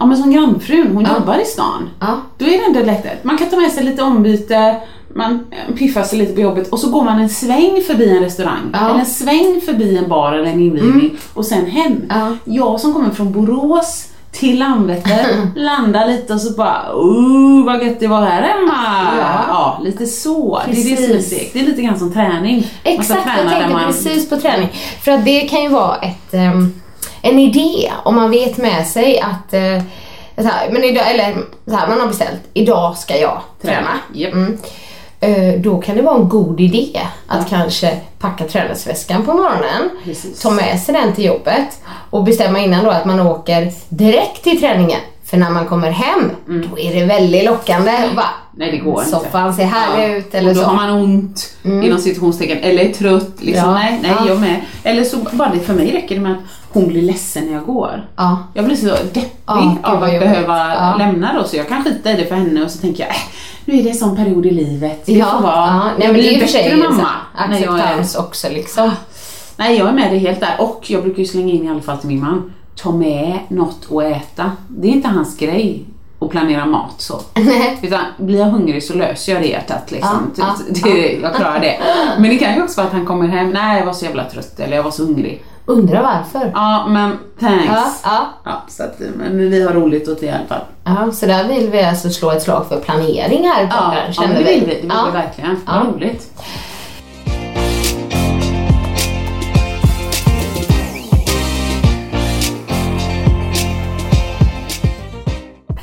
ja men som grannfrun, hon Ja. jobbar i stan. Ja. Då är det ändå lättare. Man kan ta med sig lite ombyte, man eh, piffar sig lite på jobbet och så går man en sväng förbi en restaurang. Ja. Mm. Eller en sväng förbi en bar eller en invigning och sen hem. Ja. Jag som kommer från Borås till Landvetter, landar lite och så bara oh vad gött det var här hemma. Ja. Ja, lite så. Det är det som är Precis. stegt. Det är lite grann som träning. Exakt, jag tänkte man- precis på träning. För att det kan ju vara ett, ehm, en idé om man vet med sig att eh, så här, men idag, eller så här, man har beställt, idag ska jag träna. Träna, japp. Mm. Eh, Då kan det vara en god idé att kanske packa träningsväskan på morgonen, Precis. ta med sig den till jobbet och bestämma innan då att man åker direkt till träningen. För när man kommer hem, då är det väldigt lockande. Va? Mm. Nej det går inte. Soffan ser härlig Ja. ut eller och då så. Mm. har man ont inom situationstecken eller är trött. Liksom. Ja, Nej, nej ja. jag med. Eller så bara det för mig räcker det med att hon blir ledsen när jag går. Ja. Jag blir så deppig Ja, av att behöva Ja. lämna då så jag kan skita i det för henne och så tänker jag äh, nu är det en sån period i livet. Det Ja, får vara. ja. Nej, jag men det är för sig mamma. jag är- acceptans också liksom. Nej jag är med dig helt där och jag brukar ju slänga in i alla fall till min man. Ta med något att äta. Det är inte hans grej att och planera mat så. Utan blir jag hungrig så löser jag det hjärtat liksom. Ja, Det- ja, det, jag klarar det. Men det kan ju också vara att han kommer hem, nej jag var så jävla trött eller jag var så hungrig. Undrar varför. Ja men thanks. Ja, ja. Ja, så att, men vi har roligt åt det i alla fall. Ja, så där vill vi alltså slå ett slag för planering här i Ja, podden, ja men det vi. vill vi, det vill ja. vi verkligen. Ja. Vad roligt.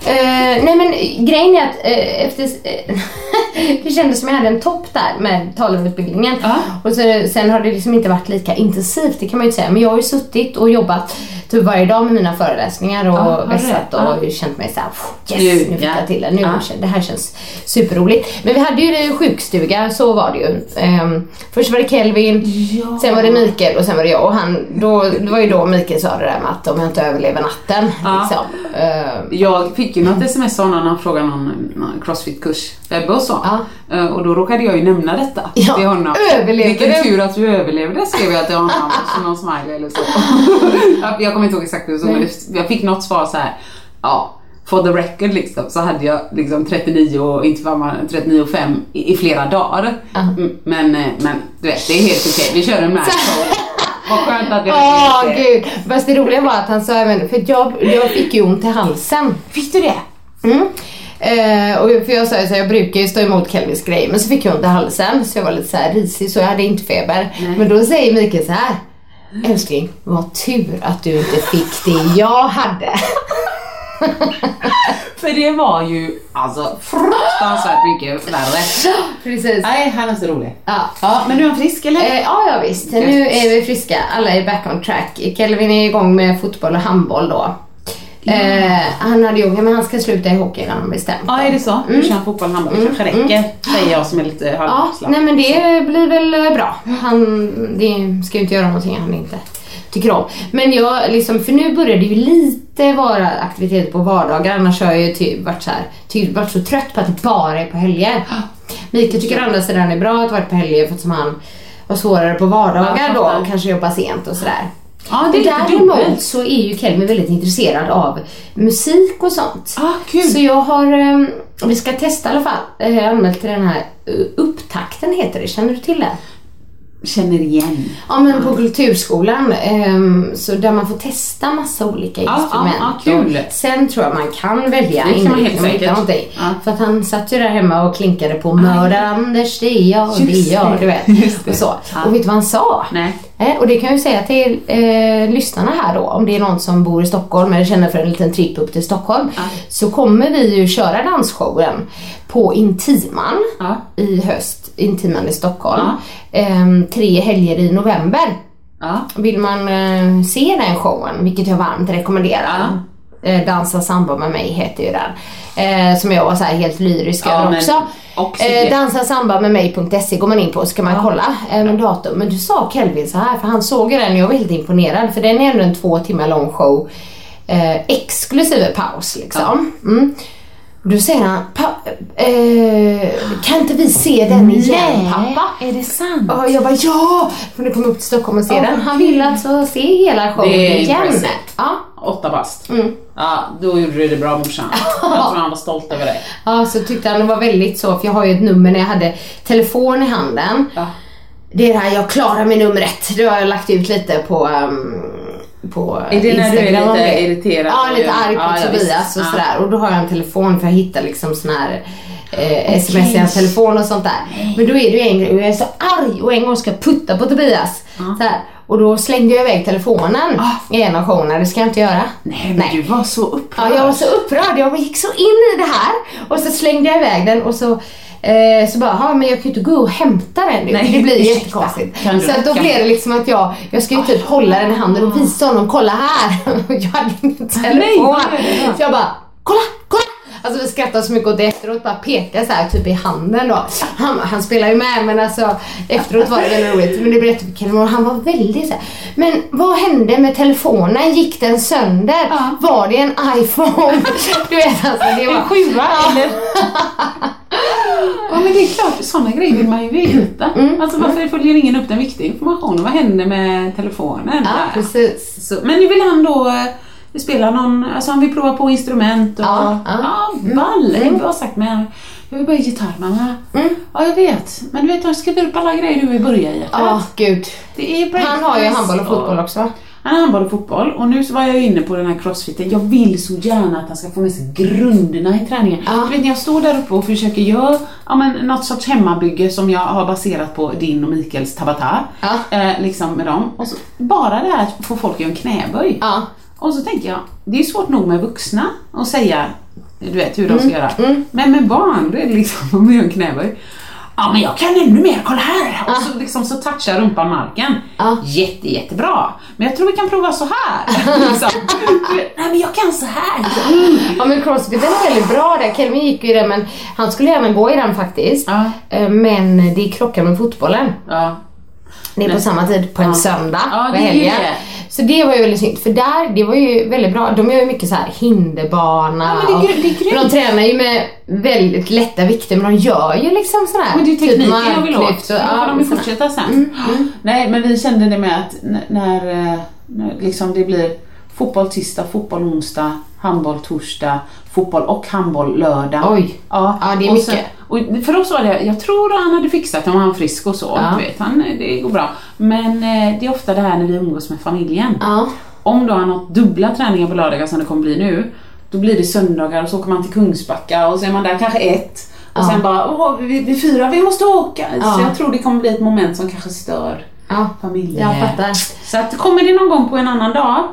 Eh, nej men grejen är att eh, efter, eh, det kändes som jag hade en topp där med talarutbildningen. Ja. Och så, sen har det liksom inte varit lika intensivt, det kan man ju inte säga. Men jag har ju suttit och jobbat typ varje dag med mina föreläsningar och Ja, vässat och Ja. känt mig såhär, yes, Nu, nu, fick ja. jag till det. Nu, Ja. det här känns superroligt. Men vi hade ju det sjukstuga, så var det ju. Ehm, först var det Kelvin, sen var det Mikael och sen var det jag. Och han, då, det var ju då Mikael sa det där med att om jag inte överlever natten. Ja. Liksom. Ehm, Jag fick ju något sms av någon, han frågade någon, någon crossfit-kurs, Ebbe och så. Ja. Eh, Och då råkade jag ju nämna detta Ja, till honom. överlevde Vilken du? tur att du överlevde skrev jag till honom, som någon smiley eller så. jag kommer inte ihåg exakt hur det men jag fick något svar så här. ja. For the record liksom, så hade jag liksom 39 och inte fan var 39 och 5 i, i flera dagar. Mm, Men, eh, men du vet, det är helt okej. Vi kör en match. Vad skönt att vi Åh det. gud. Fast det roliga var att han sa även, för jag, jag fick ju ont i halsen. Fick du det? Mm. Eh, och för jag sa ju så här, jag brukar ju stå emot Kelvins grej men så fick jag ont i halsen så jag var lite så här risig så jag hade inte feber. Men då säger Mikael så här. Älskling, vad tur att du inte fick det jag hade. För det var ju alltså fruktansvärt mycket värre. Precis. Nej, han är så rolig. Ja. Ja, men nu är han frisk eller? Eh, ja, ja visst. Nu är vi friska. Alla är back on track. Kelvin är igång med fotboll och handboll då. Eh, han hade ju, men han ska sluta i hockey när han bestämt. Ja, är det så? Nu kör han fotboll, handboll. Det kanske räcker, säger jag som är lite Ja, halvslapp. nej men det blir väl eh, bra. Han det ska ju inte göra någonting han inte tycker om. Men jag liksom, för nu börjar det ju lite vara aktiviteter på vardagar. Annars har jag ju typ varit så här, typ varit så trött på att det bara är på helger. Mikael tycker å andra sidan är bra att vara på helger för att som han var svårare på vardagar Ja, då och kanske jobbar sent och sådär. Ja, det är Däremot dubbelt. så är ju Kelvin väldigt intresserad av musik och sånt. Ah, kul. Så jag har, um, vi ska testa i alla fall, eh, jag har anmält till den här uh, Upptakten heter det, känner du till det? Känner igen. Ja men på Kulturskolan, ehm, så där man får testa massa olika Ja, instrument. ja, ja, kul. Och sen tror jag man kan välja Det kan man helt säkert. Ja. För att han satt ju där hemma och klinkade på Mördar Anders, det är jag, det är jag, du vet. Och, så. Ja. och vet du vad han sa? Nej. Eh, och det kan jag ju säga till eh, lyssnarna här då, om det är någon som bor i Stockholm eller känner för en liten tripp upp till Stockholm. Så kommer vi ju köra dansshowen på Intiman Ja. i höst, Intiman i Stockholm. Ehm, tre helger i november. Ja. Vill man eh, se den showen, vilket jag varmt rekommenderar. Eh, Dansa samba med mig heter ju den. Eh, som jag var så helt lyrisk Ja, över också. också Eh, dansa samba med mig.se går man in på så kan man kolla eh, med datum. Men du sa Kelvin så här, för han såg den och jag var helt imponerad för den är ändå en två timmar lång show. Eh, exklusive paus liksom. Mm. Och då säger han, "Pa- eh, kan inte vi se den igen pappa? Är det sant? Och jag bara ja! Får du komma upp till Stockholm och se den. Han vill alltså se hela showen igen. Ja. Åtta bast. Mm. Ja, då gjorde du det bra morsan. Jag tror han var stolt över dig. ja, så tyckte han det var väldigt så, för jag har ju ett nummer när jag hade telefon i handen. Ja. Det är det här, jag klarar mig numret. Det har jag lagt ut lite på, um, på Är det när du är Instagram lite irriterad? Ja, lite arg på Ja, ja, Tobias och Ja. sådär. Och då har jag en telefon för jag hittar liksom sån här eh, sms i hans telefon och sånt där. Men då är det ju en grej och jag är så arg och en gång ska jag putta på Tobias. Så här. Och då slängde jag iväg telefonen i en av showerna. Det ska jag inte göra. Nej, men du var så upprörd. Ja, jag var så upprörd. Jag gick så in i det här och så slängde jag iväg den och så eh, så bara, ja men jag kan ju inte gå och hämta den nu. Nej, det blir ursäkta. jättekonstigt. Så att då blev det liksom att jag, jag ska ju typ hålla den i handen och visa honom, kolla här. jag hade ingen telefon. är det då? så jag bara, kolla, kolla. Alltså vi skrattade så mycket åt det efteråt, bara pekade så här typ i handen då. Han, han spelar ju med men alltså efteråt var det väldigt roligt. Men det berättade för Kevin och han var väldigt så här. Men vad hände med telefonen? Gick den sönder? Var det en iPhone? Du vet alltså det var... En sjua Ja. eller? Ja men det är klart, sådana grejer vill man ju veta. Mm. Alltså varför följer ingen upp den viktiga informationen? Vad händer med telefonen? Ja, precis. Så, men nu vill han då vi spelar någon, alltså han vill prova på instrument och Ja, ja, ja. ball. Ebbe har sagt med jag vill börja gitarr mamma. Mm. Ja jag vet, men du vet jag skriver upp alla grejer du vill börja i. Ja, gud. Det är Han har ju handboll och fotboll också va? Han har handboll och fotboll och nu så var jag inne på den här crossfiten. Jag vill så gärna att han ska få med sig grunderna i träningen. Ja. Du vet när jag står där uppe och försöker göra ja, men, något sorts hemmabygge som jag har baserat på din och Mikaels Tabata. Ja. Eh, liksom med dem. Och så, bara det här att få folk att göra en knäböj. Ja. Och så tänker jag, det är svårt nog med vuxna att säga du vet hur de ska göra. mm. Men med barn, då är det liksom om en knäböj. Ja men jag kan ännu mer, kolla här! Och så, liksom, så touchar rumpan marken. Ja. Jätte, jättebra. Men jag tror vi kan prova så här. liksom. Nej men jag kan så här. Mm. Ja men crossfit är väldigt bra där. Kelvin gick ju i den men han skulle gärna gå i den faktiskt. Ja. Eh, Men det krockar med fotbollen. Det är på Nej. samma tid på en söndag Ja, på det är ju helgen. Så det var ju väldigt snyggt för där, det var ju väldigt bra. De gör ju mycket så här hinderbana Ja, det är och det är grymt. de tränar ju med väldigt lätta vikter men de gör ju liksom sådär. Men det är ju tekniken typ jag vill åt. och- får de ju fortsätta sen. Mm, Nej men vi kände det med att när, eh, när liksom det blir fotboll tisdag, fotboll onsdag, handboll torsdag, fotboll och handboll lördag. Oj. Ja, Ja, det är och mycket. Och för oss var det, jag tror han hade fixat det om han var frisk och så. Ja. Vet, han, det går bra. Men eh, det är ofta det här när vi umgås med familjen. Ja. Om då han har dubbla träningar på lördagar som det kommer bli nu, då blir det söndagar och så åker man till Kungsbacka och så är man där kanske ett. Och Ja. sen bara, åh, vi, vi fyra, vi måste åka. Ja. Så jag tror det kommer bli ett moment som kanske stör Ja, familjen. jag fattar. Så att kommer det någon gång på en annan dag,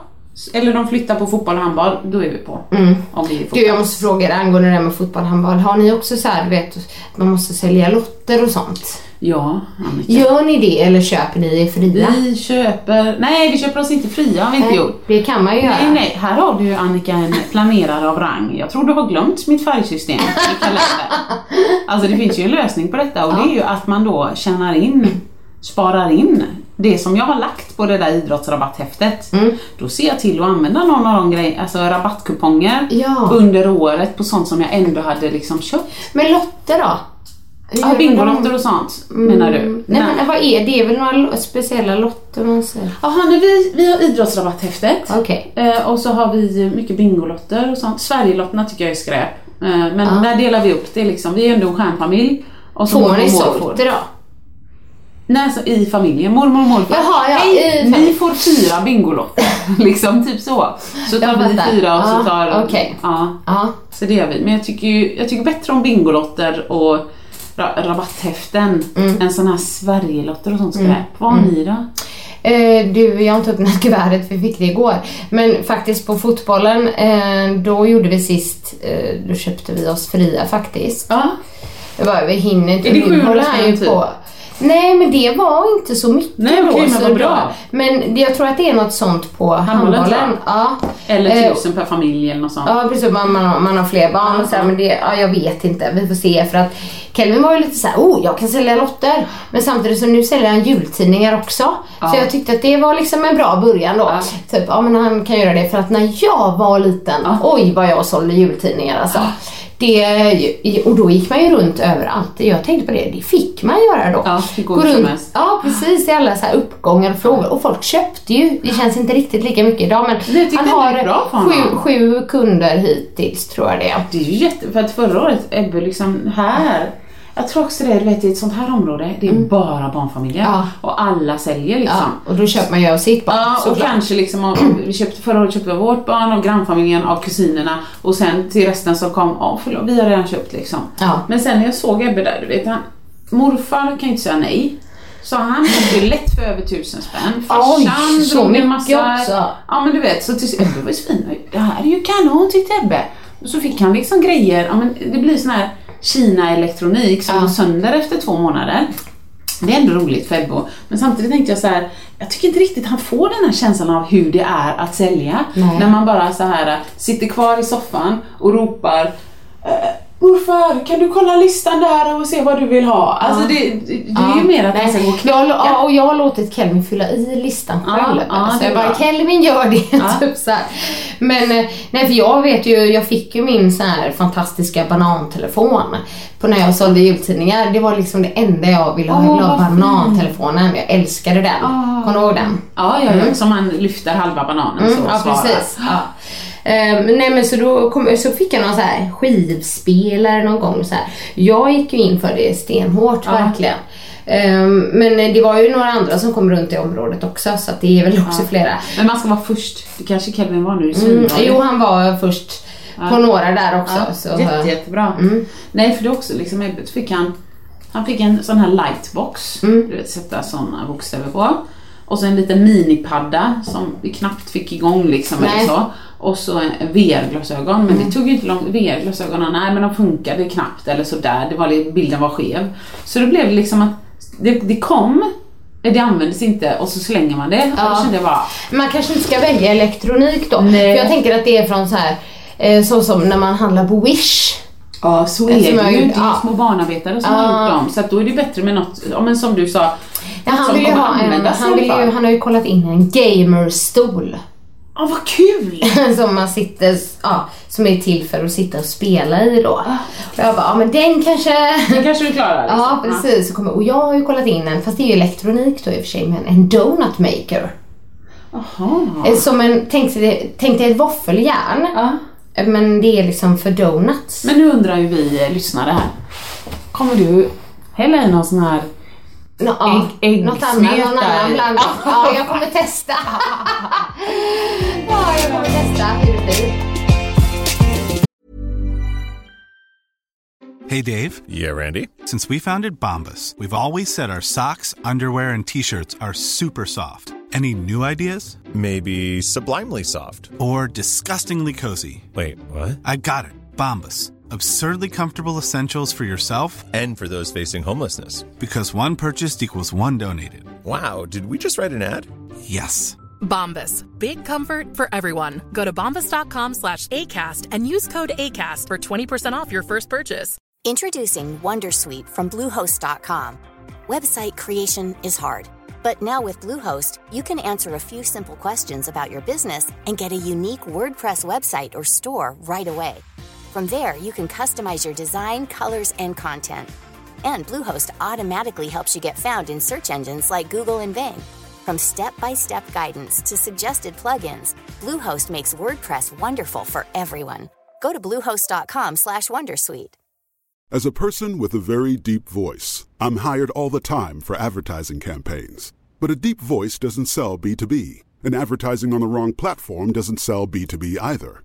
eller de flyttar på fotboll och handboll, då är vi på. Mm. Om det är fotboll. Du, jag måste fråga dig angående det här med fotboll handboll. Har ni också så här, du vet, man måste sälja lotter och sånt? Ja, Annika. Gör ni det eller köper ni er fria? Vi köper, nej vi köper oss inte fria har vi inte Nej, gjort. Det kan man ju göra. Nej, nej, här har du ju Annika en planerare av rang. Jag tror du har glömt mitt färgsystem i kalendern. Alltså det finns ju en lösning på detta och det är ju att man då tjänar in, sparar in det som jag har lagt på det där idrottsrabatthäftet. Mm. Då ser jag till att använda någon av de grejerna, alltså rabattkuponger Ja. under året på sånt som jag ändå hade liksom köpt. Men lotter då? Ja, Bingolotter och sånt menar du? Mm. Nej, men vad är det? Det är väl några speciella lotter man säger? Jaha, nej, vi, vi har idrottsrabatthäftet. Okej. Eh, och så har vi mycket Bingolotter och sånt. Sverigelotterna tycker jag är skräp. Eh, men Ja. där delar vi upp det liksom. Vi är ändå en stjärnfamilj. Och så Får ni sorter då? Nej, så i familjen. Mormor och morfar. Jaha, ja, Hej, ni får fyra Bingolotter. liksom, typ så. Så tar Jag vi fattar. fyra och så tar... okej. Ja, Ja. så det gör vi. Men jag tycker, ju, jag tycker bättre om Bingolotter och ra- rabatthäften Mm. än såna här Sverigelotter och sånt skräp. Vad har ni då? Eh, du, jag har inte öppnat kuvertet, vi fick det igår. Men faktiskt på fotbollen, eh, då gjorde vi sist, eh, då köpte vi oss fria faktiskt. Ja. Det var, vi hinner inte. Är det nu 700 håller han ju spänn, på. Nej men det var inte så mycket Nej, då. okej, men så vad bra. Men jag tror att det är något sånt på Handbollen, Ja. Eller Eh, tusen per familj eller något sånt. Ja precis, man, man, har, man har fler barn och så här, men det, ja, jag vet inte, vi får se för att Kelvin var ju lite så här, oh jag kan sälja lotter. Men samtidigt så nu säljer han jultidningar också. Så Ja. jag tyckte att det var liksom en bra början då. Ja. Typ, ja men han kan göra det för att när jag var liten, oj vad jag sålde jultidningar alltså. Det, och då gick man ju runt överallt. Jag tänkte på det, det fick man göra då. Ja, gå runt, ja precis, i alla så här uppgångar och frågor. Och folk köpte ju. Det känns inte riktigt lika mycket idag men han har sju, sju kunder hittills tror jag det är. Det är ju jätte... För att förra året, Ebbe, liksom här. Jag tror också det, du vet i ett sånt här område, det är bara barnfamiljer. Mm. Ja. Och alla säljer liksom. Ja, och då köper man ju av sitt barn Ja, och såklart. kanske liksom, om- vi köpte, förra året köpte vi vårt barn och grannfamiljen av kusinerna och sen till resten så kom, ja förlåt, vi har redan köpt liksom. Ja. Men sen när jag såg Ebbe där, du vet han, morfar kan ju inte säga nej. Så han köpte ju lätt för över tusen spänn. Farsan drog en massa, också. Ja men du vet, så till Ebbe var ju svinnöjd. Det här är ju kanon tyckte Ebbe. Och så fick han liksom grejer, ja men det blir sån här Kina-elektronik som Ja. går sönder efter två månader. Det är ändå roligt för Ebbo. Men samtidigt tänkte jag så här, jag tycker inte riktigt han får den här känslan av hur det är att sälja. Nej. När man bara så här sitter kvar i soffan och ropar eh, Morfar, kan du kolla listan där och se vad du vill ha? Alltså det, det, det är ju mer att man ska gå och jag, knacka. ja, och jag har låtit Kelvin fylla i listan Ja, själv. ja, så är jag bara. Kelvin gör det. Ja. typ så här. Men eh, nej, för jag vet ju, jag fick ju min så här fantastiska banantelefon på när jag sålde jultidningar. Det var liksom det enda jag ville ha. Jag ville ha banantelefonen. Jag älskade den. Ah. Kommer du ihåg den? Ja, ja, ja, som man lyfter halva bananen så Mm, och ja, svarar. precis. Ja. Ehm, nej men så då kom, så fick jag någon så här skivspelare någon gång. Så här. Jag gick ju in för det stenhårt verkligen. Ehm, men det var ju några andra som kom runt i området också så att det är väl också flera. Men man ska vara först. Det kanske Kelvin var nu i Mm, jo han var först på några där också. Ja, så, jätte, jättebra. Mm. Nej, för det också liksom, fick han, han fick en sån här lightbox, Mm. du vet sätta såna bokstäver på. Och så en liten minipadda som vi knappt fick igång liksom Nej. eller så. Och så VR-glasögon, men det tog ju inte lång VR-glasögonen, nej men de funkade knappt eller sådär, det var, bilden var skev. Så då blev det liksom att det, det kom, det användes inte och så slänger man det. Ja. jag bara, Man kanske inte ska välja elektronik då. Nej. För jag tänker att det är från så här eh, så som när man handlar på Wish. Ja, så är det ju. Det är ju ja. små barnarbetare som Ja. har gjort dem. Så då är det bättre med något, ja, men som du sa, Ja, han, vill ju ha en, han, vill ju, han har ju kollat in en gamerstol. Ja, vad kul! som man sitter, ja, som är till för att sitta och spela i då. Och jag bara, ja men den kanske... Det kanske du klarar. Liksom. Ja precis, kommer, och jag har ju kollat in en, fast det är ju elektronik då i och för sig, men en donut maker. Jaha. Eh, Som en, tänk dig, tänk dig ett våffeljärn. Ja. Eh, Men det är liksom för donuts. Men nu undrar ju vi eh, lyssnare här. Kommer du hälla i någon sån här... Nå, ja, ah, Ägg- något annat, någon äggsmet där. annan blandning. Ja, jag kommer testa. ja, jag kommer testa hur det blir. Hey, Dave. Yeah, Randy. Since we founded Bombus, we've always said our socks, underwear, and t shirts are super soft. Any new ideas? Maybe sublimely soft. Or disgustingly cozy? Wait, what? I got it. Bombus. Absurdly comfortable essentials for yourself And for those facing homelessness. because one purchased equals one donated. Wow, did we just write an ad? Yes. Bombas. Big comfort for everyone. Go to bombas.com slash ACAST and use code ACAST for 20% off your first purchase. Introducing Wondersuite from Bluehost.com. Website creation is hard, but now with Bluehost, you can answer a few simple questions about your business and get a unique WordPress website or store right away. From there, you can customize your design, colors, and content. And Bluehost automatically helps you get found in search engines like Google and Bing. From step-by-step guidance to suggested plugins, Bluehost makes WordPress wonderful for everyone. Go to bluehost.com/wondersuite. As a person with a very deep voice, I'm hired all the time for advertising campaigns. But a deep voice doesn't sell B2B, and advertising on the wrong platform doesn't sell B2B either.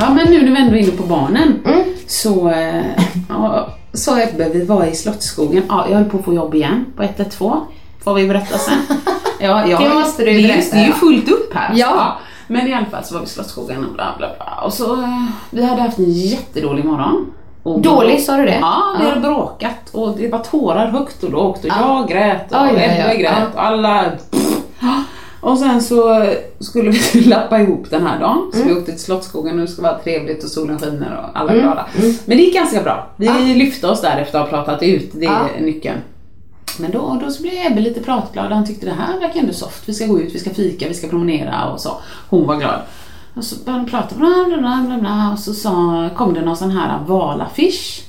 Ja men nu när vi ändå är inne på barnen Mm. så eh, ja, sa Ebbe, vi var i Slottsskogen, ja jag höll på att få jobb igen på 112. Får vi berätta sen. Ja, ja, Det måste du det berätta, Det är ju ja. fullt upp här. Ja. Men i alla fall så var vi i Slottsskogen och bla bla bla. Och så, eh, vi hade haft en jättedålig morgon. Och Dålig, sa du det? Ja, vi Ja. hade bråkat och det var tårar högt och lågt och Ja. jag grät och. Ebbe grät Ja. och alla och sen så skulle vi lappa ihop den här dagen. Så vi Mm. åkte till Slottsskogen och det ska vara trevligt och solen skiner och alla är glada. Men det gick ganska bra. Vi lyfte oss där efter att ha pratat ut, det är Ja. nyckeln. Men då, då så blev Ebbe lite pratglad. Han tyckte det här verkar ändå soft. Vi ska gå ut, vi ska fika, vi ska promenera och så. Hon var glad. Och så började de prata bla bla bla bla bla och så sa, kom det någon sån här valaffisch.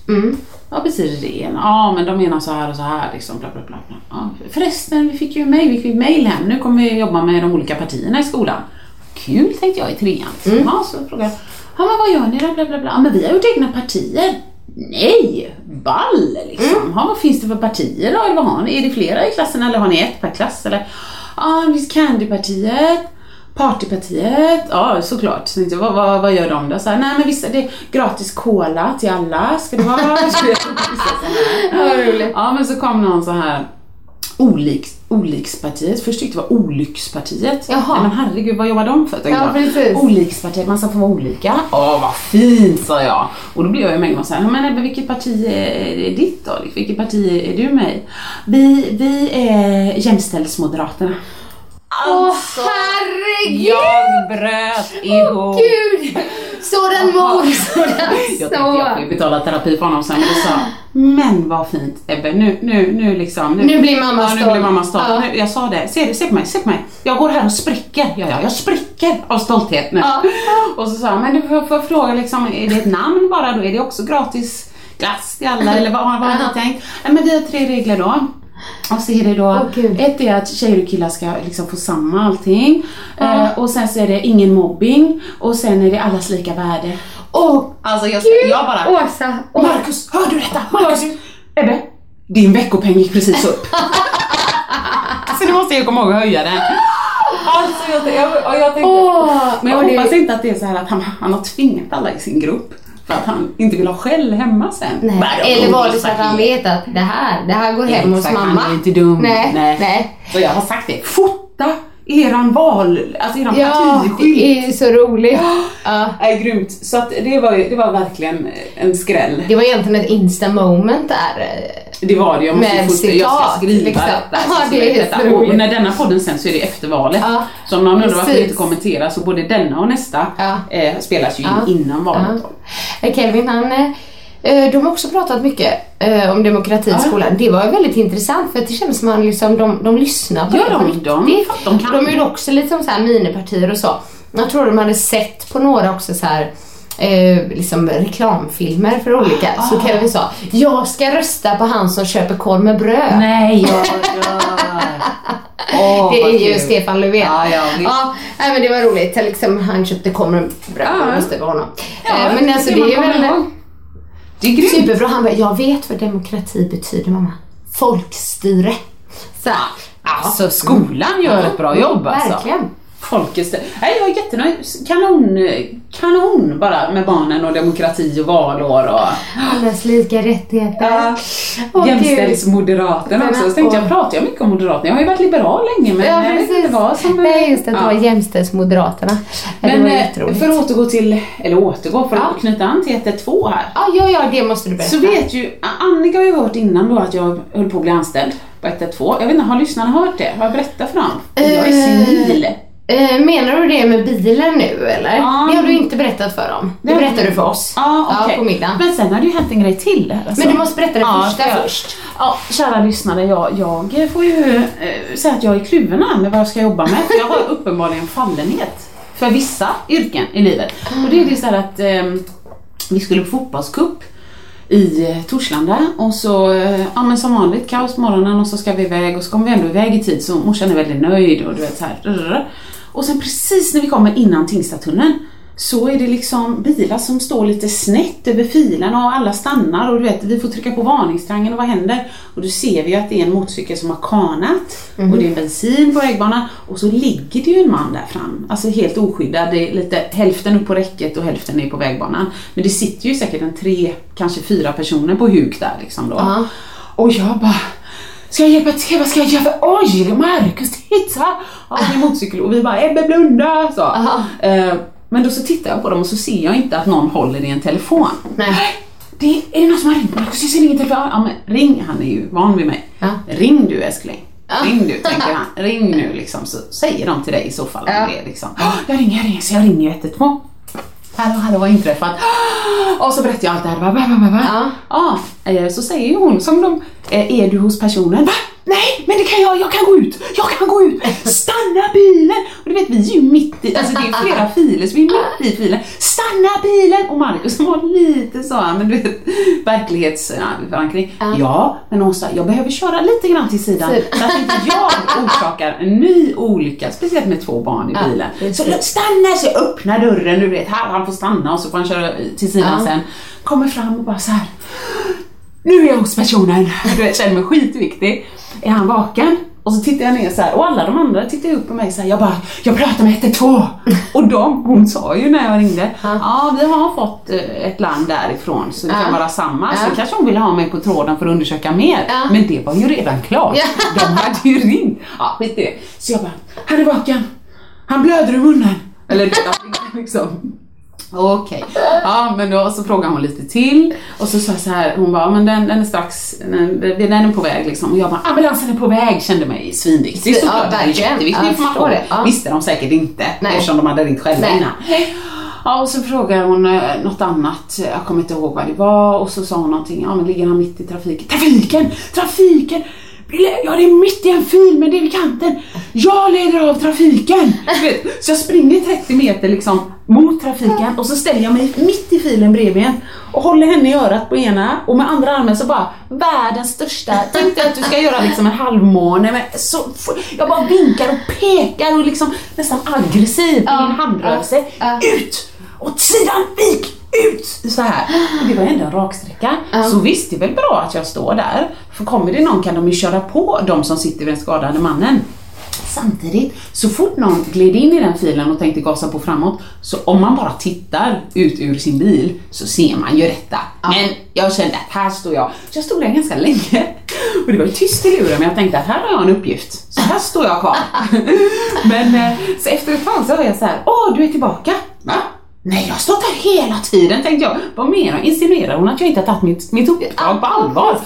Vad betyder det? Ja, men de menar så här och så här liksom. Bla, bla, bla. Ja, förresten, vi fick ju mejl, vi fick mejl hem. Nu kommer vi jobba med de olika partierna i skolan. Kul tänkte jag i trean. Ja, så frågade jag. Ja, men vad gör ni då? Bla, bla, bla. Ja, men vi har gjort egna partier. Nej, ball liksom. Ja, vad finns det för partier då? Eller vad har ni? Är det flera i klassen eller har ni ett per klass? Eller? Ja, det finns Candypartiet. Partypartiet, ja såklart. Så tänkte vad, vad, vad gör de då? Så här, nej men vissa, det är gratis cola till alla, ska det vara? Vad roligt. Ja men så kom någon så här Oliks, Olikspartiet, först tyckte jag det var Olyckspartiet. Jaha. Nej, men herregud vad jobbar de för? Ja, precis. Olikspartiet, man ska få vara olika. Åh vad fint sa jag. Och då blev jag ju med och sa, men Ebbe vilket parti är ditt då? Vilket parti är du med i? Vi, vi är Jämställdhetsmoderaterna. Åh herregud! Jag bröt ihop. Gud! Sådan mor, sådan Jag tänkte jag så. betala terapi för honom sen men sa men vad fint Ebbe, nu, nu, nu liksom. Nu blir mamma ja, nu stolt. blir mamma stolt. Ja. Nu, jag sa det, se, det, se på mig, se på mig. Jag går här och spricker. Ja, ja, jag spricker av stolthet nu. Ja. Och så sa han, men du får, får fråga liksom, är det ett namn bara då? Är det också gratis glass till alla eller vad, vad har ni tänkt? Nej men vi har tre regler då. Och så är det då, Gud. ett är att tjejer och killar ska liksom få samma allting. Ja. Eh, och sen så är det ingen mobbing. Och sen är det allas lika värde. Åh Alltså jag, gud! jag bara, Åsa! Åh. Marcus, hör du detta? Marcus! Ebbe, din veckopeng gick precis upp. så nu måste jag komma ihåg att höja den. Alltså jag, jag, jag, jag tänkte, Åh, men jag och det- hoppas inte att det är så här att han, han har tvingat alla i sin grupp för att han inte vill ha skäll hemma sen. Nej. Eller var det så att han vet att det här, det här går hem hos mamma? Han är inte dum. Nej, nej. Så jag har sagt det, fota eran val, alltså eran Ja, partiskylt. det är så roligt. Ja. är grymt. Så att det var, det var verkligen en skräll. Det var egentligen ett insta moment där. Det var det, jag måste Med få, jag ska citat, skriva liksom. detta. Ja, det är detta. Och när denna podden sen så är det efter valet. Ja, Så om någon undrar varför precis. inte kommenterar så både denna och nästa Ja. eh, spelas ju in Ja. innan valet. Ja. Eh, Kelvin han, eh, eh, de har också pratat mycket eh, om demokrati i skolan. Det var väldigt intressant för det känns som att liksom, de, de lyssnar på Ja, det de- riktigt. de- de kan. de är ju också lite som så här minipartier och så. Jag tror de hade sett på några också så här Eh, liksom reklamfilmer för olika. Ah. Så Kelvin sa, jag ska rösta på han som köper korv med bröd. Nej, jag dör. Åh, det är ju kul. Stefan Löfven. Ja, ja, ja, nej, men det var roligt. Liksom, han köpte korv med bröd och Ja. röstade på honom. Ja, Eh, men alltså det är väl... ihåg. Det är grymt. Superbra. Han bara, jag vet vad demokrati betyder mamma. Folkstyre. Så här. Alltså skolan gör ett bra jobb alltså. Verkligen. Folkets... Nej, jag är jättenöjd. Kanon, kanon bara med barnen och demokrati och valår och Allas lika rättigheter. Åh, jämställdhetsmoderaterna också. Så tänkte jag, pratar jag mycket om moderaterna? Jag har ju varit liberal länge men Ja, jag vet inte vad som... Nej, just det. Det Ja. var jämställdhetsmoderaterna. Ja, det Men var eh, jätteroligt. för att återgå till, eller återgå, för Ja. att knyta an till 112 här. Ja, ja, ja, det måste du berätta. Så vet ju, Annika har ju hört innan då att jag höll på att bli anställd på 112. Jag vet inte, har lyssnarna hört det? Har jag berättat för dem? Jag är Eh, senil. Eh, menar du det med bilen nu eller? Ja. Det har du inte berättat för dem. Det berättade du för oss. Ja, okej. på middagen. Men sen har det ju hänt en grej till. Alltså. Men du måste berätta det Ja, första jag- först. Ja, kära lyssnare, jag, jag får ju eh, säga att jag är kluven här med vad jag ska jobba med. För jag har uppenbarligen fallenhet för vissa yrken i livet. Och det är ju så här att eh, vi skulle på fotbollscup i eh, Torslanda och så, eh, ja men som vanligt, kaos på morgonen och så ska vi iväg och så kommer vi ändå iväg i tid så morsan är väldigt nöjd och du vet så här. Och sen precis när vi kommer innan Tingstadtunneln så är det liksom bilar som står lite snett över filerna och alla stannar och du vet, vi får trycka på varningstriangeln och vad händer? Och då ser vi att det är en motorcykel som har kanat och det är bensin på vägbanan och så ligger det ju en man där fram, alltså helt oskyddad, det är lite hälften upp på räcket och hälften är på vägbanan. Men det sitter ju säkert en tre, kanske fyra personer på huk där liksom då. Ja. Och jag bara Ska jag hjälpa till? Vad ska jag göra? Oj, Marcus titta! Ja, det är motorcykel och vi bara Ebbe blunda! Så. Eh, men då så tittar jag på dem och så ser jag inte att någon håller i en telefon. Nej. Det är, det någon som har ringt Marcus? Jag ser ingen telefon. Ja men ring, han är ju van vid mig. Ja. Ring du älskling. Ring du, tänker han. Ring nu liksom, så säger de till dig i så fall. Ja. Det liksom. "Ja, Jag ringer, jag ringer, så jag ringer 112. Hallå, hallå, vad inträffat? Och så berättar jag allt det här. Va. Ja. Ja, eh, så säger hon som de, eh, är du hos personen? Va? Nej men det kan jag, jag kan gå ut, jag kan gå ut, stanna bilen! Och du vet vi är ju mitt i, alltså det är flera filer så vi är mitt i filen, stanna bilen! Och Marcus som var lite så här, men du vet verklighetsförankring. Ja, men hon sa jag behöver köra lite grann till sidan så att inte jag orsakar en ny olycka, speciellt med två barn i bilen. Så stanna! Så jag öppnar dörren, du vet, här han får stanna och så får han köra till sidan Ja. sen. Kommer fram och bara så här. Nu är jag hos personen. Du känner mig skitviktig. Är han vaken? Och så tittar jag ner så här och alla de andra tittar upp på mig så här. Jag bara, jag pratar med 112. Och de, hon sa ju när jag ringde, ja vi har fått eh, ett larm därifrån så det kan vara samma. Ja. Så kanske hon ville ha mig på tråden för att undersöka mer. Ja. Men det var ju redan klart. De hade ju ringt. Ja, skit i det. Så jag bara, han är vaken. Han blöder i munnen. Eller liksom. Okej, ja men då så frågade hon lite till och så sa jag så här, hon bara, men den, den är strax, den, den är på väg liksom. Och jag bara, ambulansen är på väg, kände mig svinviktig. Ja, såklart. det är verkligen. jätteviktig Ja, information. det. Ja. Visste de säkert inte Nej. eftersom de hade ringt själva Nej. innan. Ja och så frågade hon eh, något annat, jag kommer inte ihåg vad det var och så sa hon någonting, ja men ligger han mitt i trafiken? Trafiken! Trafiken! Ja det är mitt i en fil men det är vid kanten. Jag leder av trafiken! Vet, så jag springer 30 meter liksom mot trafiken och så ställer jag mig mitt i filen bredvid en och håller henne i örat på ena och med andra armen så bara världens största, tänk dig att du ska göra liksom en halvmåne men så, jag bara vinkar och pekar och liksom nästan aggressiv i min handrörelse. Ut! Åt sidan! Vik! Ut! Så här. Och det var ändå en raksträcka. Så visst, det är väl bra att jag står där. För kommer det någon kan de ju köra på de som sitter vid den skadade mannen. Samtidigt, så fort någon gled in i den filen och tänkte gasa på framåt, så om man bara tittar ut ur sin bil så ser man ju detta. Men jag kände att här står jag. Så jag stod där ganska länge. Och det var ju tyst i luren, men jag tänkte att här har jag en uppgift. Så här står jag kvar. men eh, så efter ett tag så hör jag så här, åh du är tillbaka. Va? Nej, jag har stått här hela tiden tänkte jag. Vad menar Insinuerar hon att jag inte har tagit mitt, mitt uppdrag på allvar?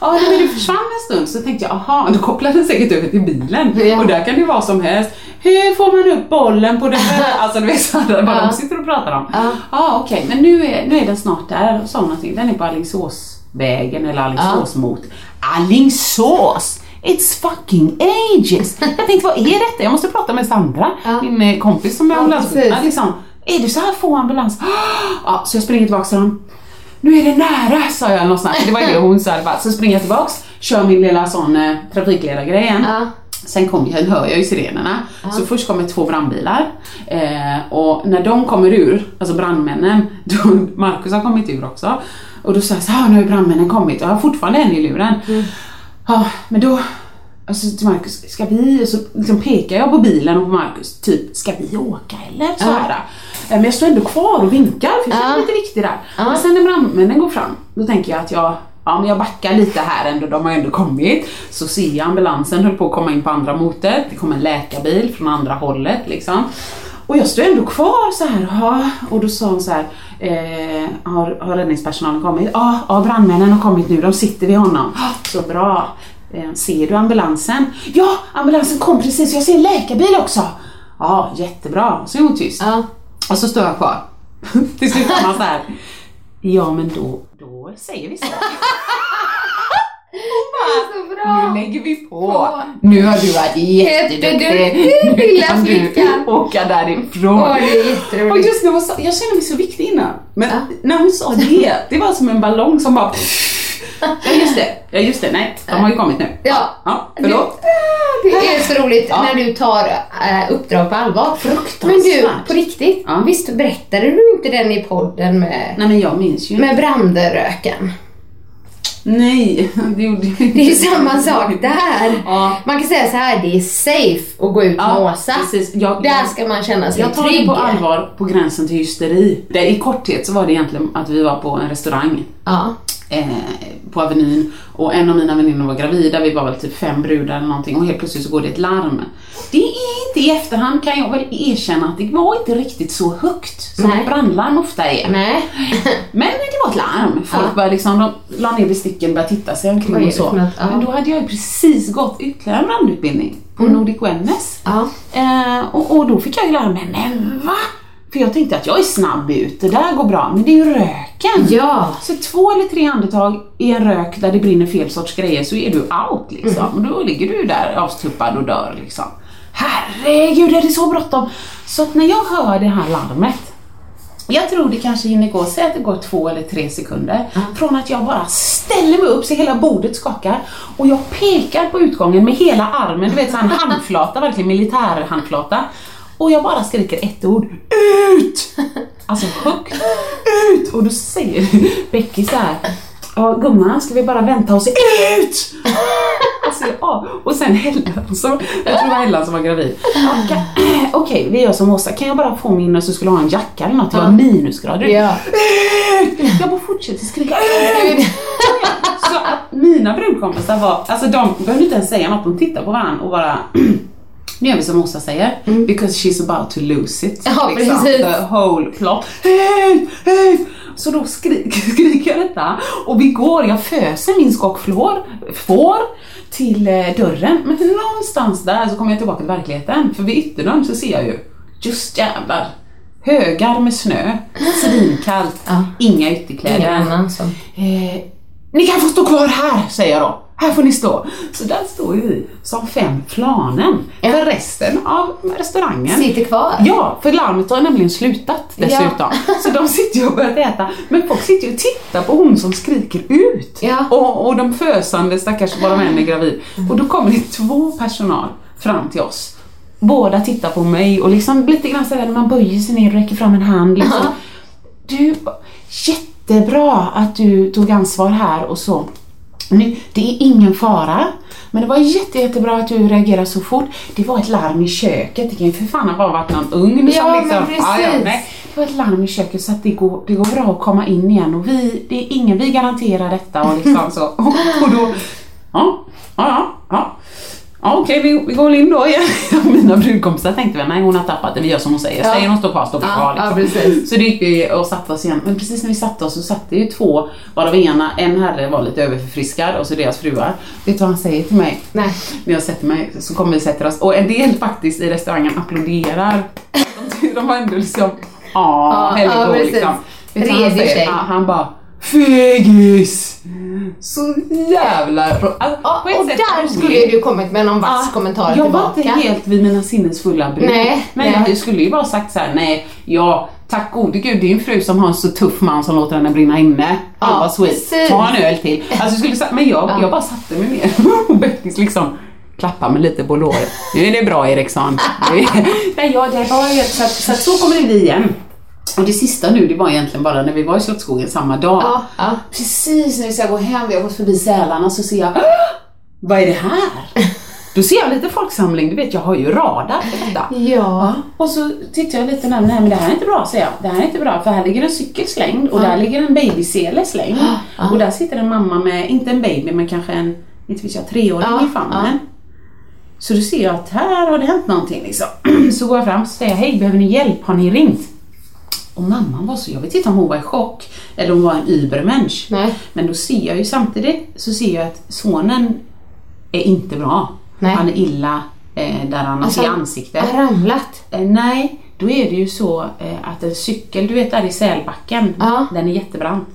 Ja, men du försvann en stund så tänkte jag, aha, då kopplar den säkert över till bilen. Ja. Och där kan det vara som helst. Hur får man upp bollen på det här? Alltså du vet sådär, vad Ja. de sitter och pratar om. Ja. Ja, okej, men nu är, nu är den snart där. Sa hon någonting. Den är på Alingsåsvägen eller Alingsås mot Alingsås! It's fucking ages! Jag tänkte, vad är detta? Jag måste prata med Sandra, Ja. min eh, kompis som är Ja, ambulansförare. precis. liksom, är det så här få ambulans? Ja, så jag springer tillbaka till dem. Nu är det nära, sa jag någonstans. Det var ju det hon sa i. Så springer jag tillbaks, kör min lilla sån eh, trafikledargrej igen. Ja. Sen kom jag, hör jag ju sirenerna. Så först kommer två brandbilar. Eh, och när de kommer ur, alltså brandmännen, då, Marcus har kommit ur också. Och då sa jag så här, "Ah, nu har brandmännen kommit och jag har fortfarande en i luren. Ja, men då, alltså till Marcus, ska vi, så liksom pekar jag på bilen och på Marcus, typ, ska vi åka eller? Så här. Eh, Men jag står ändå kvar och vinkar, för jag känner mig lite viktig där. Men sen när brandmännen går fram, då tänker jag att jag Ja men jag backar lite här ändå, de har ändå kommit. Så ser jag ambulansen höll på att komma in på andra motet. Det kommer en läkarbil från andra hållet liksom. Och jag står ändå kvar så här. Och då sa hon så här. Eh, har, har räddningspersonalen kommit? Ja, ja, brandmännen har kommit nu. De sitter vid honom. "Ah, Så bra. Eh, ser du ambulansen? Ja, ambulansen kom precis. Jag ser en läkarbil också. Ja, jättebra. Så är hon tyst. Ja. Och så står jag kvar. Till slut var man så här. Ja men då, då säger vi så. Så bra. Nu lägger vi på. På. Nu har du varit jätteduktig. Nu kan du åka därifrån. Åh, det är och just när hon sa, jag kände mig så viktig innan. Men Ja. när hon sa det, det var som en ballong som bara Ja just det, ja just det, nej de har ju kommit nu. Ja. Ja, förlåt. Det är så roligt Ja. när du tar äh, uppdrag på allvar. Fruktansvärt. Men du, på riktigt. Ja. Visst berättade du inte den i podden med, Nej men jag minns ju med brandröken? Nej, det gjorde jag inte. Det är ju samma sak där. Ja. Man kan säga så här, det är safe att gå ut Ja, med Åsa. Jag- Där jag- ska man känna sig Jag tar trygg. det på allvar på gränsen till hysteri. Det, I korthet så var det egentligen att vi var på en restaurang Ja. Eh, på Avenyn och en av mina väninnor var gravida, vi var väl typ fem brudar eller någonting och helt plötsligt så går det ett larm. Det är inte i efterhand kan jag väl erkänna att det var inte riktigt så högt som Nej. brandlarm ofta är. Nej. Men det var ett larm. Folk Ja. började liksom, de la ner besticken och började titta sig omkring och så. Ja. Mm. Men då hade jag ju precis gått ytterligare en brandutbildning på Nordic Wellness. Ja. Eh, och, och då fick jag ju lära mig, men va? För jag tänkte att jag är snabb ut, det där går bra, men det är ju röken. Ja. Så två eller tre andetag i en rök där det brinner fel sorts grejer så är du out liksom. Och då ligger du där avstuppad och dör liksom. Herregud, är det så bråttom? Så att när jag hör det här larmet jag tror det kanske hinner gå, säg att det går två eller tre sekunder från att jag bara ställer mig upp så hela bordet skakar och jag pekar på utgången med hela armen, du vet sån handflata, verkligen militärhandflata. Och jag bara skriker ett ord, UT! Alltså högt, UT! Och då säger Becky så här, ja gumman ska vi bara vänta och se UT! Alltså, ja. Och sen Hella, som, jag tror det var Hella som var gravid. Ka- eh, Okej, vi gör som Åsa, kan jag bara få min så skulle ha en jacka eller något, det var minusgrader. Ja. Jag bara fortsätter skrika. Så att mina brudkompisar var, alltså de behövde inte ens säga något, de tittade på varandra och bara nu gör vi som Åsa säger, because she's about to lose it. Mm. Ja, precis. The whole plot. Hej, hej! Så då skriker, skriker jag detta och vi går, jag föser min skockflår, får till eh, dörren, men någonstans där så kommer jag tillbaka till verkligheten, för vid ytterdörren så ser jag ju, just jävlar, högar med snö, svinkallt, Ja. inga ytterkläder. Ingen annan som... Eh, ni kan få stå kvar här, säger jag då. Här får ni stå. Så där står ju vi som fem flanen. Ja. För resten av restaurangen Sitter kvar. Ja, för larmet har nämligen slutat dessutom. Så de sitter ju och börjat äta. Men folk sitter ju och tittar på hon som skriker ut. Ja. Och, och de fösande stackars, vad de än är gravid. Och då kommer det två personal fram till oss. Båda tittar på mig och liksom lite grann sådär när man böjer sig ner och räcker fram en hand. Liksom. Du, jättebra att du tog ansvar här och så. Nu, det är ingen fara. Men det var jätte, jättebra att du reagerade så fort. Det var ett larm i köket. Det kan ju för fan ha bara varit någon ugn Ja, som men liksom... precis. nej. Det var ett larm i köket så att det går, det går bra att komma in igen och vi, det är ingen, vi garanterar detta och liksom så. Och, och då, ja, ja, ja, ja. Ja, okej, vi, vi går in då igen. Mina brudkompisar tänkte väl, nej hon har tappat det, vi gör som hon säger. Ja. Säger hon står kvar, står Ja, kvar. ja, Liksom. precis. Så då gick vi och satte oss igen. Men precis när vi satte oss så satt det ju två, varav ena, en herre var lite överförfriskad och så deras fruar. Vet du vad han säger till mig? Nej. När jag sätter mig så kommer vi sätter oss och en del faktiskt i restaurangen applåderar. De, de var ändå liksom, ja, Ja, hellre ja, gå precis. liksom. Vet du vad han säger? Ja, han bara Fegis! Så jävla... Alltså, Ja, och där skulle du kommit med någon vass Ja, kommentar jag tillbaka. var inte helt vid mina sinnesfulla bruk. Nej, men nej. jag skulle ju bara sagt så här: nej, ja, tack gode gud, en fru som har en så tuff man som låter henne brinna inne. Ja, vad sweet. precis. Ta en öl till. Alltså, jag skulle sagt, men jag, Ja. jag bara satte mig ner och Beckis liksom klappa mig lite på låret. Nu är det bra Eriksson. nej, ja, det var ju, så, så, så kommer det bli igen. Och det sista nu, det var egentligen bara när vi var i Slottsskogen samma dag. Ja, ja. Precis när vi ska gå hem, vi har gått förbi Sälarna, så ser jag, "Åh! vad är det här? Då ser jag lite folksamling, du vet jag har ju radar för detta. Ja. Och så tittar jag lite närmare, nej men det här är inte bra säger jag. Det här är inte bra för här ligger en cykel slängd och där ligger en babysele slängd. Och där sitter en mamma med, inte en baby men kanske en, inte vet jag, treåring Ja, i famnen. Så då ser jag att här har det hänt någonting liksom. Så går jag fram och säger, hej behöver ni hjälp? Har ni ringt? Och mamman var så, jag vet inte om hon var i chock eller om hon var en übermensch. Nej. Men då ser jag ju samtidigt så ser jag att sonen är inte bra. Nej. Han är illa eh, där han Alltså, ser ansiktet. Har ramlat. Eh, nej, då är det ju så eh, att en cykel, du vet där i Sälbacken, Ja. den är jättebrant.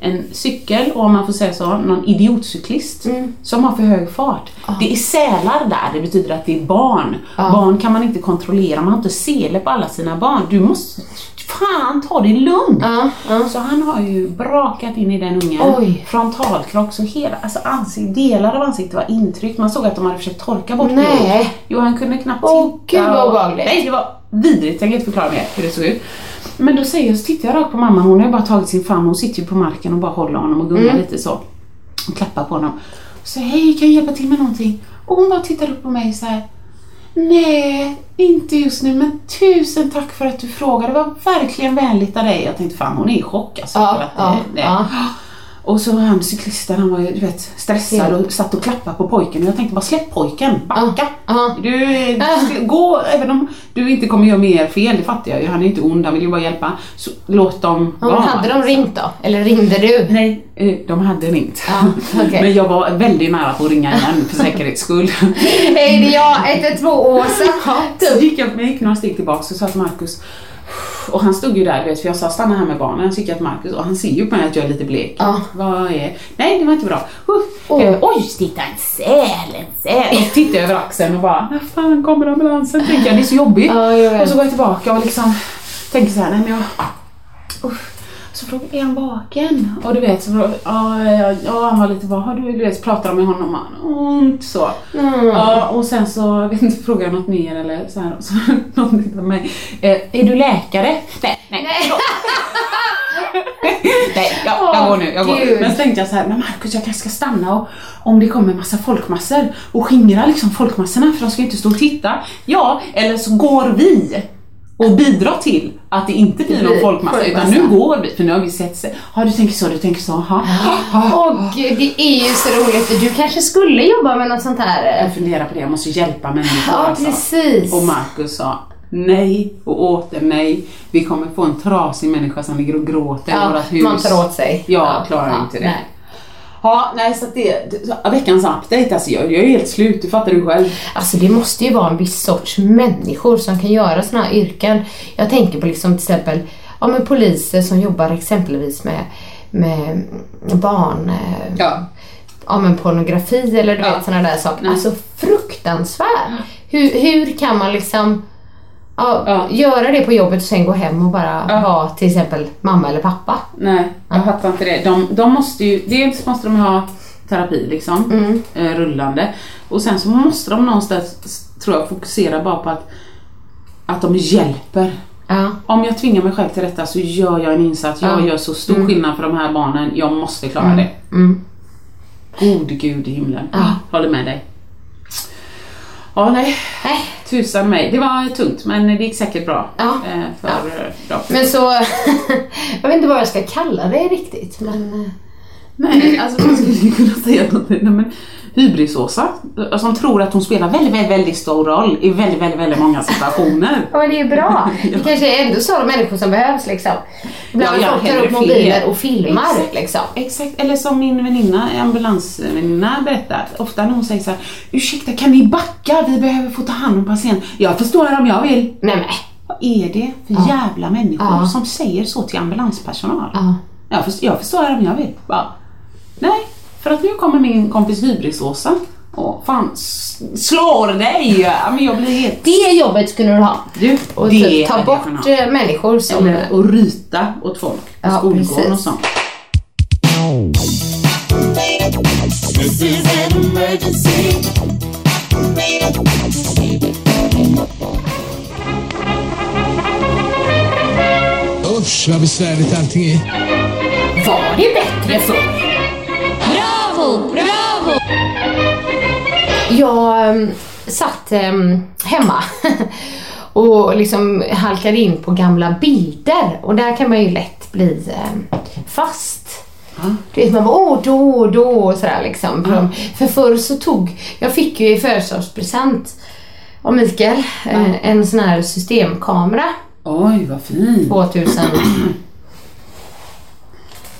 En cykel, och om man får säga så, någon idiotcyklist som har för hög fart. Det är sälar där, det betyder att det är barn. Barn kan man inte kontrollera, man har inte sele på alla sina barn. Du måste, fan ta det lugnt. Ja, ja. Så han har ju brakat in i den ungen. Oj. Frontalkrock, så hela, alltså ansikt, delar av ansiktet var intryckt. Man såg att de hade försökt torka bort Nej. blod. Jo, han kunde knappt Åh, titta. gud, vad obehagligt. Nej, det var vidrigt. Jag kan inte förklara mer hur det såg ut. Men då säger jag, så tittar jag rakt på mamman, hon har ju bara tagit sin famn, hon sitter ju på marken och bara håller honom och gungar Mm. lite så. Och klappar på honom. Säger, hej kan jag hjälpa till med någonting? Och hon bara tittar upp på mig så här. Nej, inte just nu men tusen tack för att du frågade. Det var verkligen vänligt av dig. Jag tänkte fan hon är i chock alltså. Ja, ja, det- ja. Och så han cyklisten, han var ju du vet, stressad och satt och klappade på pojken. Och jag tänkte bara släpp pojken, backa. Ja. Du, eh, gå, även om du inte kommer göra mer fel, det fattar jag ju. Han är inte ond, han vill ju bara hjälpa. Så låt dem Ja, men hade de ringt då? Eller ringde du? Nej, eh, de hade ringt. Okej. Men jag var väldigt nära på att ringa igen för säkerhets skull. Hej, det är jag, 112 Åsa. Så gick jag, jag gick några steg tillbaka och sa till Marcus och han stod ju där, vet, för jag sa stanna här med barnen. Så gick jag till Marcus och han ser ju på mig att jag är lite blek. Ja. Vad är... Nej, det var inte bra. Uh, eh, oj, titta en säl, en säl. Och tittar över axeln och bara, när fan kommer ambulansen? Tänker jag, det är så jobbigt. Ja, och så går jag tillbaka och liksom tänker så här, nej men jag... Usch. Så frågar är han vaken? Och du vet, så frågar, ja, ja, ja, han var lite, vad har du, du vet, så pratar de med honom, han har ont så. Ja, och sen så, jag vet inte, frågar jag något mer eller så här, och så någon tittar på mig. Eh, är du läkare? Nej, nej. Nej, jag, jag går nu. Jag går. Gud. Men så tänkte jag så här, men Markus jag kanske ska stanna och om det kommer massa folkmassor och skingra liksom folkmassorna för de ska ju inte stå och titta. Ja, eller så går vi och bidrar till att det inte blir någon folkmassa utan nu går vi för nu har vi sett sig. Ja du tänker så, du tänker så, ha. Åh gud, det är ju så roligt. Du kanske skulle jobba med något sånt här. Jag funderar på det, jag måste hjälpa människor. Ja, alltså. precis. Och Markus sa nej och åter nej. Vi kommer få en trasig människa som ligger och gråter i Ja, vårt hus. man tar åt sig. Jag klarar inte det. nej. Ja, nej så att det, veckans update, alltså jag, jag är helt slut, det fattar du själv. Alltså det måste ju vara en viss sorts människor som kan göra såna här yrken. Jag tänker på liksom till exempel ja, men poliser som jobbar exempelvis med, med barn, eh, Ja. ja, men pornografi eller du Ja. vet sådana där saker. Nej. Alltså fruktansvärt. Hur, hur kan man liksom ja, Ja. göra det på jobbet och sen gå hem och bara Ja. vara till exempel mamma eller pappa? Nej, jag fattar inte det. De, de måste ju, dels måste de ha terapi liksom, Mm. eh, rullande. Och sen så måste de någonstans, tror jag, fokusera bara på att, att de hjälper. Ja. Om jag tvingar mig själv till detta så gör jag en insats. Jag Ja. gör så stor skillnad för de här barnen. Jag måste klara det. Mm. God gud i himlen. Ja. Håller med dig. Ja, nej. Nej. Tusan mig. Det var tungt men det gick säkert bra. Ja. Eh, för eh, ja. Men så, jag vet inte vad jag ska kalla det riktigt men eh, Nej, alltså man skulle kunna säga något. Nej, men Hybris-Åsa, som tror att hon spelar väldigt, väldigt, väldigt stor roll i väldigt, väldigt, väldigt många situationer. Ja men det är bra. Det kanske är ändå så människor som behövs liksom. Ibland Ja, ja, folk tar upp mobiler och filmar Exakt. liksom. Exakt, eller som min väninna, ambulansväninna berättar, ofta när hon säger så här, ursäkta kan ni backa, vi behöver få ta hand om patient. Jag förstår om jag vill. Nej men. Vad är det för jävla människor Ja. som säger så till ambulanspersonal? Ja. Jag, förstår, jag förstår om jag vill. Nej, för att nu kommer min kompis Hybris-Åsa och fan slår dig. Ja, men jag blir helt... Det jobbet skulle du ha. Du, Och det typ ta bort eh, människor som... Eller och ryta åt folk på Ja, skolgården precis. och sånt. Usch vad besvärligt allting är. Var det bättre förr? Jag um, satt em, hemma och liksom halkade in på gamla bilder och där kan man ju lätt bli em, fast. Du vet man bara åh då, då och sådär liksom. För, för förr så tog, jag fick ju i födelsedagspresent av Mikael eh, en sån här systemkamera Oj, vad fint. 2000.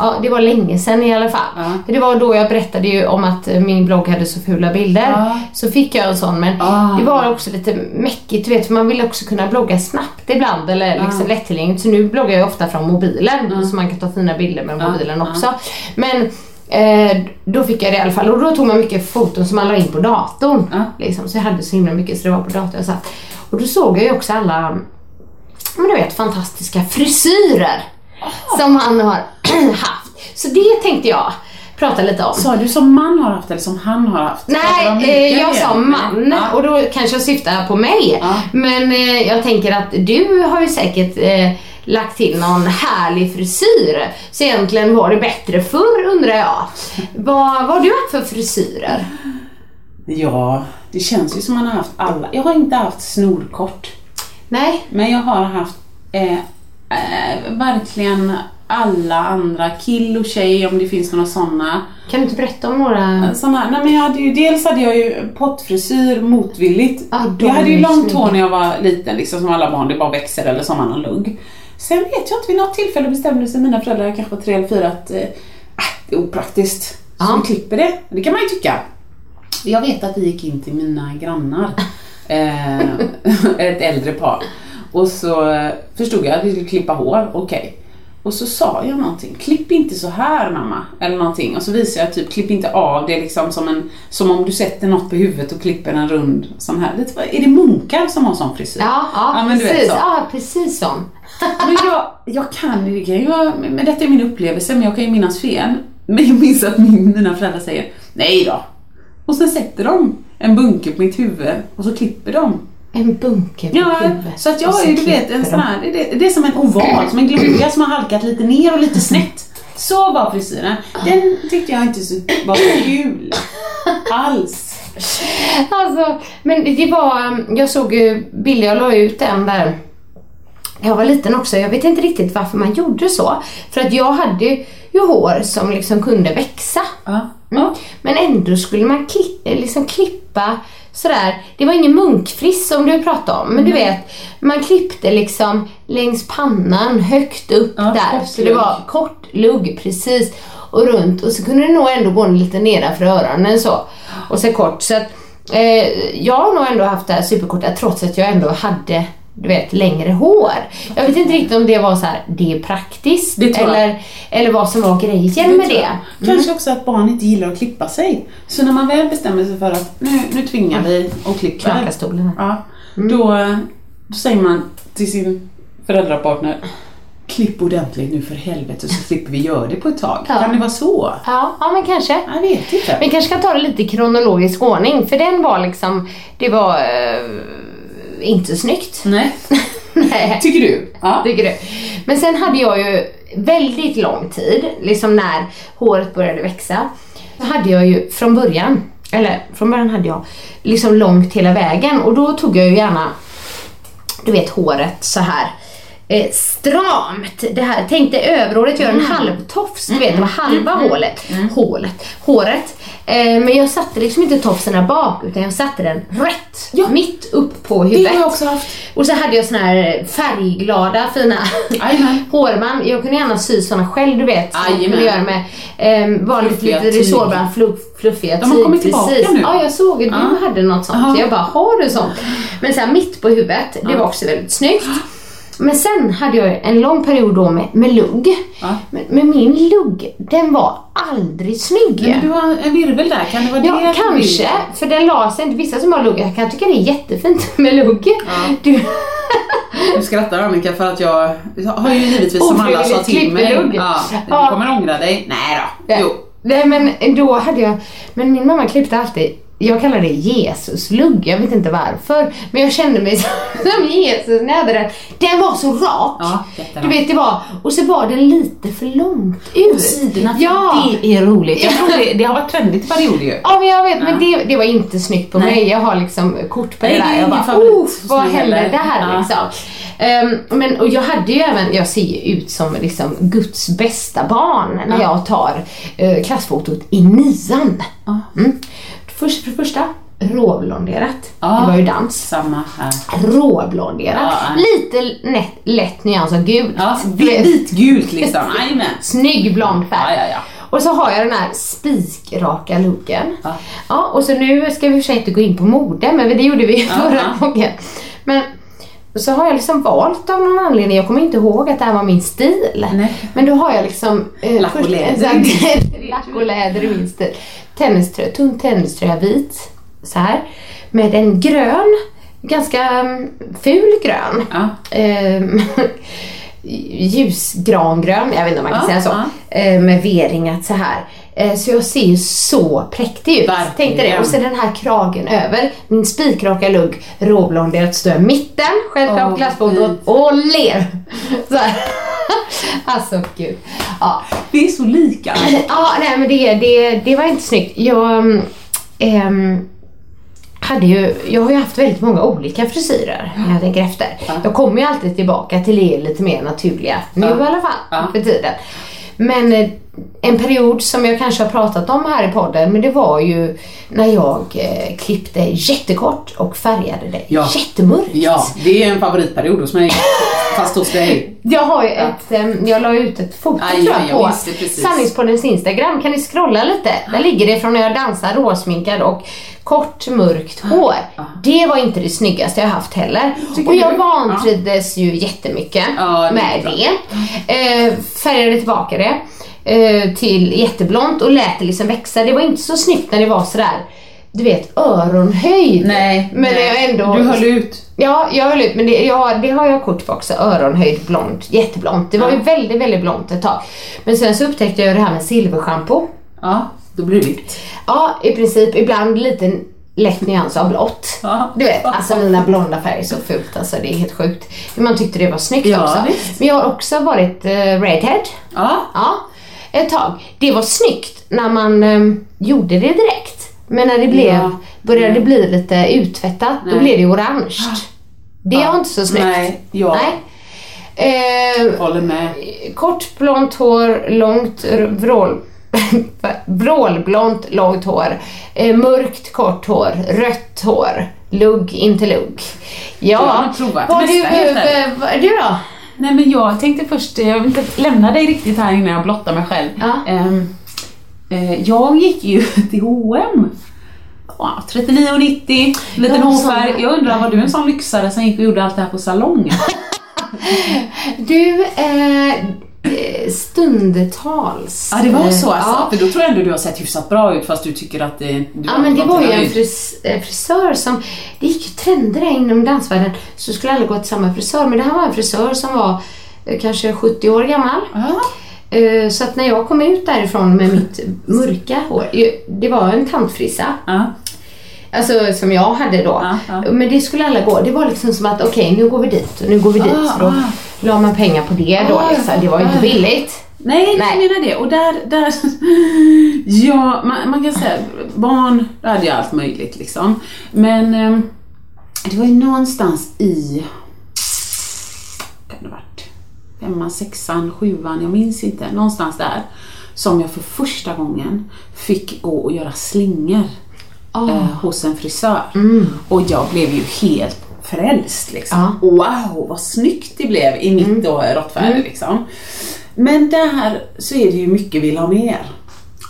Ja, det var länge sedan i alla fall. Ja. Det var då jag berättade ju om att min blogg hade så fula bilder. Ja. Så fick jag en sån men det var också lite mäckigt, du vet för man vill också kunna blogga snabbt ibland eller liksom lättillgängligt. Så nu bloggar jag ofta från mobilen så man kan ta fina bilder med mobilen också. Men eh, då fick jag det i alla fall och då tog man mycket foton som man la in på datorn. Ja. Liksom, så jag hade så himla mycket så det var på datorn jag satt. Och då såg jag ju också alla men du vet, fantastiska frisyrer som han har haft. Så det tänkte jag prata lite om. Sa du som man har haft eller som han har haft? Nej, eh, jag sa man Ja. och då kanske jag syftar på mig. Ja. Men eh, jag tänker att du har ju säkert eh, lagt till någon härlig frisyr. Så egentligen var det bättre förr undrar jag. Vad, vad har du haft för frisyrer? Ja, det känns ju som man har haft alla. Jag har inte haft snorkort. Nej? Men jag har haft eh, eh, verkligen alla andra, kill och tjej om det finns några sådana. Kan du inte berätta om några? Såna, nej men jag hade ju, dels hade jag ju pottfrisyr motvilligt. De jag hade ju långt hår när jag var liten, liksom som alla barn, det bara växer eller som man har lugg. Sen vet jag inte, vid något tillfälle bestämde sig mina föräldrar, kanske var tre eller fyra, att eh, ah, det är opraktiskt. Så Ja. vi klipper det. Det kan man ju tycka. Jag vet att det gick in till mina grannar, eh, ett äldre par. Och så eh, förstod jag att vi skulle klippa hår, okej. Och så sa jag någonting, klipp inte så här mamma, eller någonting. Och så visade jag typ, klipp inte av det liksom som, en, som om du sätter något på huvudet och klipper en rund sån här. Vad- är det munkar som har sån frisyr? Ja, ja, men du vet precis. så. Ja, precis som. Men jag, jag kan det kan vara, men detta är min upplevelse, men jag kan ju minnas fel. Men jag minns att min, mina föräldrar säger, nej då. Och sen sätter de en bunke på mitt huvud och så klipper de. En bunke på Ja, huvudet. så att jag är du vet en sån här, det, det, är som en oval, som en glugga som har halkat lite ner och lite snett. Så var frisyren. Den tyckte jag inte så, var kul. Alls. Alltså, men det var, jag såg ju bilder, jag la ut den där. Jag var liten också, jag vet inte riktigt varför man gjorde så. För att jag hade ju hår som liksom kunde växa. Mm. Men ändå skulle man kli- liksom klippa sådär. Det var ingen munkfriss som du pratade om, men du vet, man klippte liksom längs pannan, högt upp Ja, där. Så det var kort lugg, precis. Och runt och så kunde det nog ändå gå lite nedanför öronen så. Och så kort. Så att, eh, jag har nog ändå haft det här superkorta trots att jag ändå hade du vet, längre hår. Jag vet inte riktigt om det var så här, det är praktiskt Det eller, eller vad som var grejen Det med det. jag. Kanske också att barn inte gillar att klippa sig. Så när man väl bestämmer sig för att nu, nu tvingar vi och klipper. Stolen. Ja, då, då säger man till sin föräldrapartner Klipp ordentligt nu för helvete så slipper vi göra det på ett tag. Ja. Kan det vara så? Ja, ja men kanske. Jag vet inte. Vi kanske kan ta det lite i kronologisk ordning för den var liksom, det var eh, inte snyggt. Nej. Nej. Tycker du? Ja. Tycker du? Men sen hade jag ju väldigt lång tid, liksom när håret började växa. Så hade jag ju från början, eller från början hade jag liksom långt hela vägen och då tog jag ju gärna, du vet håret så här eh, stramt. Det här, tänk dig överhåret gör en halvtofs, du vet det var halva hålet, hålet, håret. Eh, men jag satte liksom inte tofsen där bak utan jag satte den rätt, Ja. mitt upp på Det huvudet. har jag också haft. Och så hade jag såna här färgglada fina hårband. Jag kunde gärna sy såna själv du vet. Som man göra med eh, vanligt lite resårband, fluff, fluffiga De har kommit tillbaka precis. nu. Ja, jag såg att du hade något sånt. Jaha. Jag bara, har du sånt? Men så här mitt på huvudet, det var också väldigt snyggt. Men sen hade jag en lång period då med, med lugg. Ja. Men, men min lugg, den var aldrig snygg. Men du har en virvel där, kan det vara Ja, det? du kanske. För den la sig inte. Vissa som har lugg, jag kan tycka det är jättefint med lugg. Du, Du skrattar Annika för att jag jag har ju givetvis som alla sa till mig. Ofrivilligt Ja, du Ja. kommer ångra dig. Nej då. Jo. Nej men då hade jag, men min mamma klippte alltid, jag kallar det Jesus-lugg, jag vet inte varför. Men jag kände mig som, Jesus när jag hade den. Den var så rak. Ja, du vet det var, och så var den lite för långt ut. På sidorna. Ja. Det är roligt. Jag tror det, det har varit trendigt perioder ju. Ja men jag vet, men det, det var inte snyggt på Nej. mig. Jag har liksom kort på Nej, det det är där. Jag bara, hos vad mig händer heller." det här Ja. liksom? Ehm, men, och jag hade ju även, jag ser ju ut som liksom Guds bästa barn när jag tar uh, klassfotot i nian. Mm. Först, för det första, råblonderat. Ja. Det var ju dans. Samma här. Råblonderat. Ja. Lite lätt, lätt nyans av gult. Ja, vitgult liksom. Jajamän. Snygg blond färg. Ja, ja. Och så har jag den här spikraka luggen. Ja. Och så nu ska vi i och för sig inte gå in på mode, men det gjorde vi förra gången. Men så har jag liksom valt av någon anledning, jag kommer inte ihåg att det här var min stil. Nej. Men då har jag liksom... Eh, Lack och läder. Lack och läder i min stil. Tenniströja, tunn tenniströja, vit. Så här. Med en grön, ganska mm, ful grön. Ja. Ehm, ljusgrangrön, jag vet inte om man kan Ja, säga så. Eh, med V-ringat så här. Eh, så jag ser ju så präktig ut. Verkligen. Tänkte det. Och så den här kragen över. Min spikraka lugg, råblonderat, i mitten, själv Åh, fram klassfotot fint. och ler. Så här. alltså gud. Ja. Det är så lika. Ja, nej men det, det, det var inte snyggt. Jag ehm, hade ju, jag har ju haft väldigt många olika frisyrer när jag tänker efter. Jag kommer ju alltid tillbaka till det lite mer naturliga nu Ja. i alla fall Ja. för tiden. Men eh, en period som jag kanske har pratat om här i podden, men det var ju när jag eh, klippte jättekort och färgade det Ja. jättemörkt. Ja, det är en favoritperiod hos mig. Fast hos dig. Jag har ju ett, eh, jag la ut ett foto Aj, tror jag på. Sanningspoddens Instagram. Kan ni scrolla lite? Där ligger det från när jag dansar råsminkad och kort mörkt hår. Det var inte det snyggaste jag haft heller. Tycker Och jag du? vantrivdes ju jättemycket Ja, det med det. Eh, färgade tillbaka det eh, till jätteblont och lät det liksom växa. Det var inte så snyggt när det var sådär du vet öronhöjd. Nej, men nej. jag ändå... Du höll ut. Ja, jag höll ut, men det, ja, det har jag kort på också. Öronhöjd blont, jätteblont. Det var ju väldigt, väldigt blont ett tag. Men sen så upptäckte jag det här med silverschampo. Ja, då blir det vitt. Ja, i princip ibland lite lätt nyans av blått. Du vet, alltså mina blonda färger är så fult alltså. Det är helt sjukt. Men man tyckte det var snyggt Ja, också. visst. Men jag har också varit uh, redhead. Ja. Ja, ett tag. Det var snyggt när man ehm, gjorde det direkt. Men när det blev, Ja. började det bli lite uttvättat, då Nej. blev det orange. Det var inte så snyggt. Nej, ja. Nej. Eh, Håller med. kort blont hår, långt vrål... vrålblont långt hår, eh, mörkt kort hår, rött hår, lugg inte lugg. Ja, vad du, eh, vad- du då? Nej men jag tänkte först, jag vill inte lämna dig riktigt här innan jag blottar mig själv. Ja. Ehm, eh, jag gick ju till H&M. Ja, 39,90, liten hårfärg. Jag undrar, var du en sån lyxare som gick och gjorde allt det här på salong? Du, eh, eh, stundtals. Ja det var så Eh, alltså? Ja. För då tror jag ändå du har sett hyfsat bra ut fast du tycker att det... Du Ja men det var ju en fris, eh, frisör som, det gick ju trender där inom dansvärlden så skulle alla gå till samma frisör men det här var en frisör som var eh, kanske 70 år gammal. Eh, Så att när jag kom ut därifrån med mitt mörka hår, det var en tantfrissa. Ja. Alltså som jag hade då. Ja. Men det skulle alla gå. Det var liksom som att okej nu går vi dit och nu går vi dit. La man pengar på det då Ah, liksom. Det var ju inte billigt. Nej, Nej. jag menar det. Och där, där ja, man, man kan säga, barn, då hade jag allt möjligt liksom. Men ehm, det var ju någonstans i, kan det varit, femman, sexan, sjuan, jag minns inte, någonstans där, som jag för första gången fick gå och göra slingor eh, hos en frisör. Och jag blev ju helt frälst liksom. Wow, vad snyggt det blev i mitt då råttfärg liksom. Men där så är det ju mycket vill ha mer.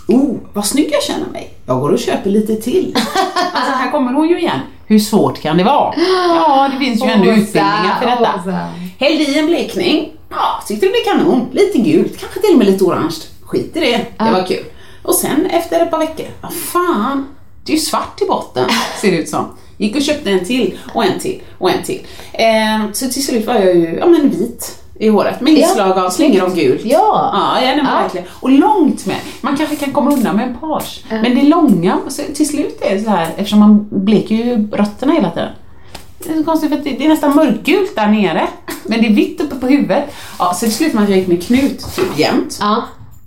Oh, vad snygg jag känner mig. Jag går och köper lite till. alltså här kommer hon ju igen. Hur svårt kan det vara? Ja, det finns ju ändå utbildningar för detta. Åsa. Hällde i en blekning. Ja, tyckte det blev kanon. Lite gult, kanske till och med lite orange. Skit i det, det var kul. Och sen efter ett par veckor, vad fan, det är ju svart i botten, ser det ut som. Gick och köpte en till och en till och en till. Eh, så till slut var jag ju, ja men vit i håret med inslag av slingor och gult. Ja. Ja, ja, nej, men Ja. verkligen. Och långt med. Man kanske kan komma undan med en page. Men det långa, så till slut är det så här, eftersom man bleker ju rötterna hela tiden. Det är så konstigt för att det det är nästan mörkgult där nere. Men det är vitt uppe på huvudet. Ja, så det slutade med att jag gick med knut typ jämt. Ja.